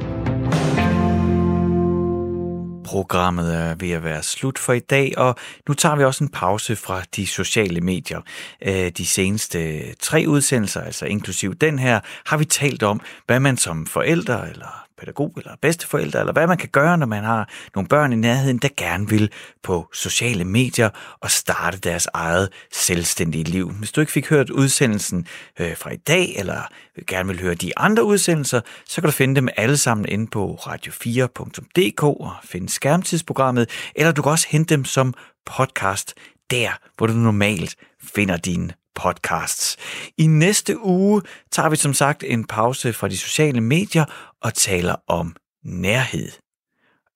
Programmet er ved at være slut for i dag, og nu tager vi også en pause fra de sociale medier. Øh, de seneste tre udsendelser, altså inklusiv den her, har vi talt om, hvad man som forældre eller pædagog eller bedsteforældre, eller hvad man kan gøre, når man har nogle børn i nærheden, der gerne vil på sociale medier og starte deres eget selvstændige liv. Hvis du ikke fik hørt udsendelsen øh, fra i dag, eller gerne vil høre de andre udsendelser, så kan du finde dem alle sammen inde på radio4.dk og finde skærmtidsprogrammet, eller du kan også hente dem som podcast der, hvor du normalt finder dine podcasts. I næste uge tager vi som sagt en pause fra de sociale medier og taler om nærhed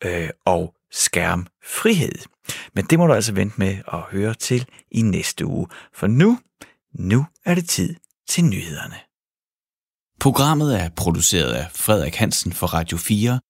øh, og skærmfrihed. Men det må du altså vente med at høre til i næste uge. For nu, nu er det tid til nyhederne. Programmet er produceret af Frederik Hansen for Radio 4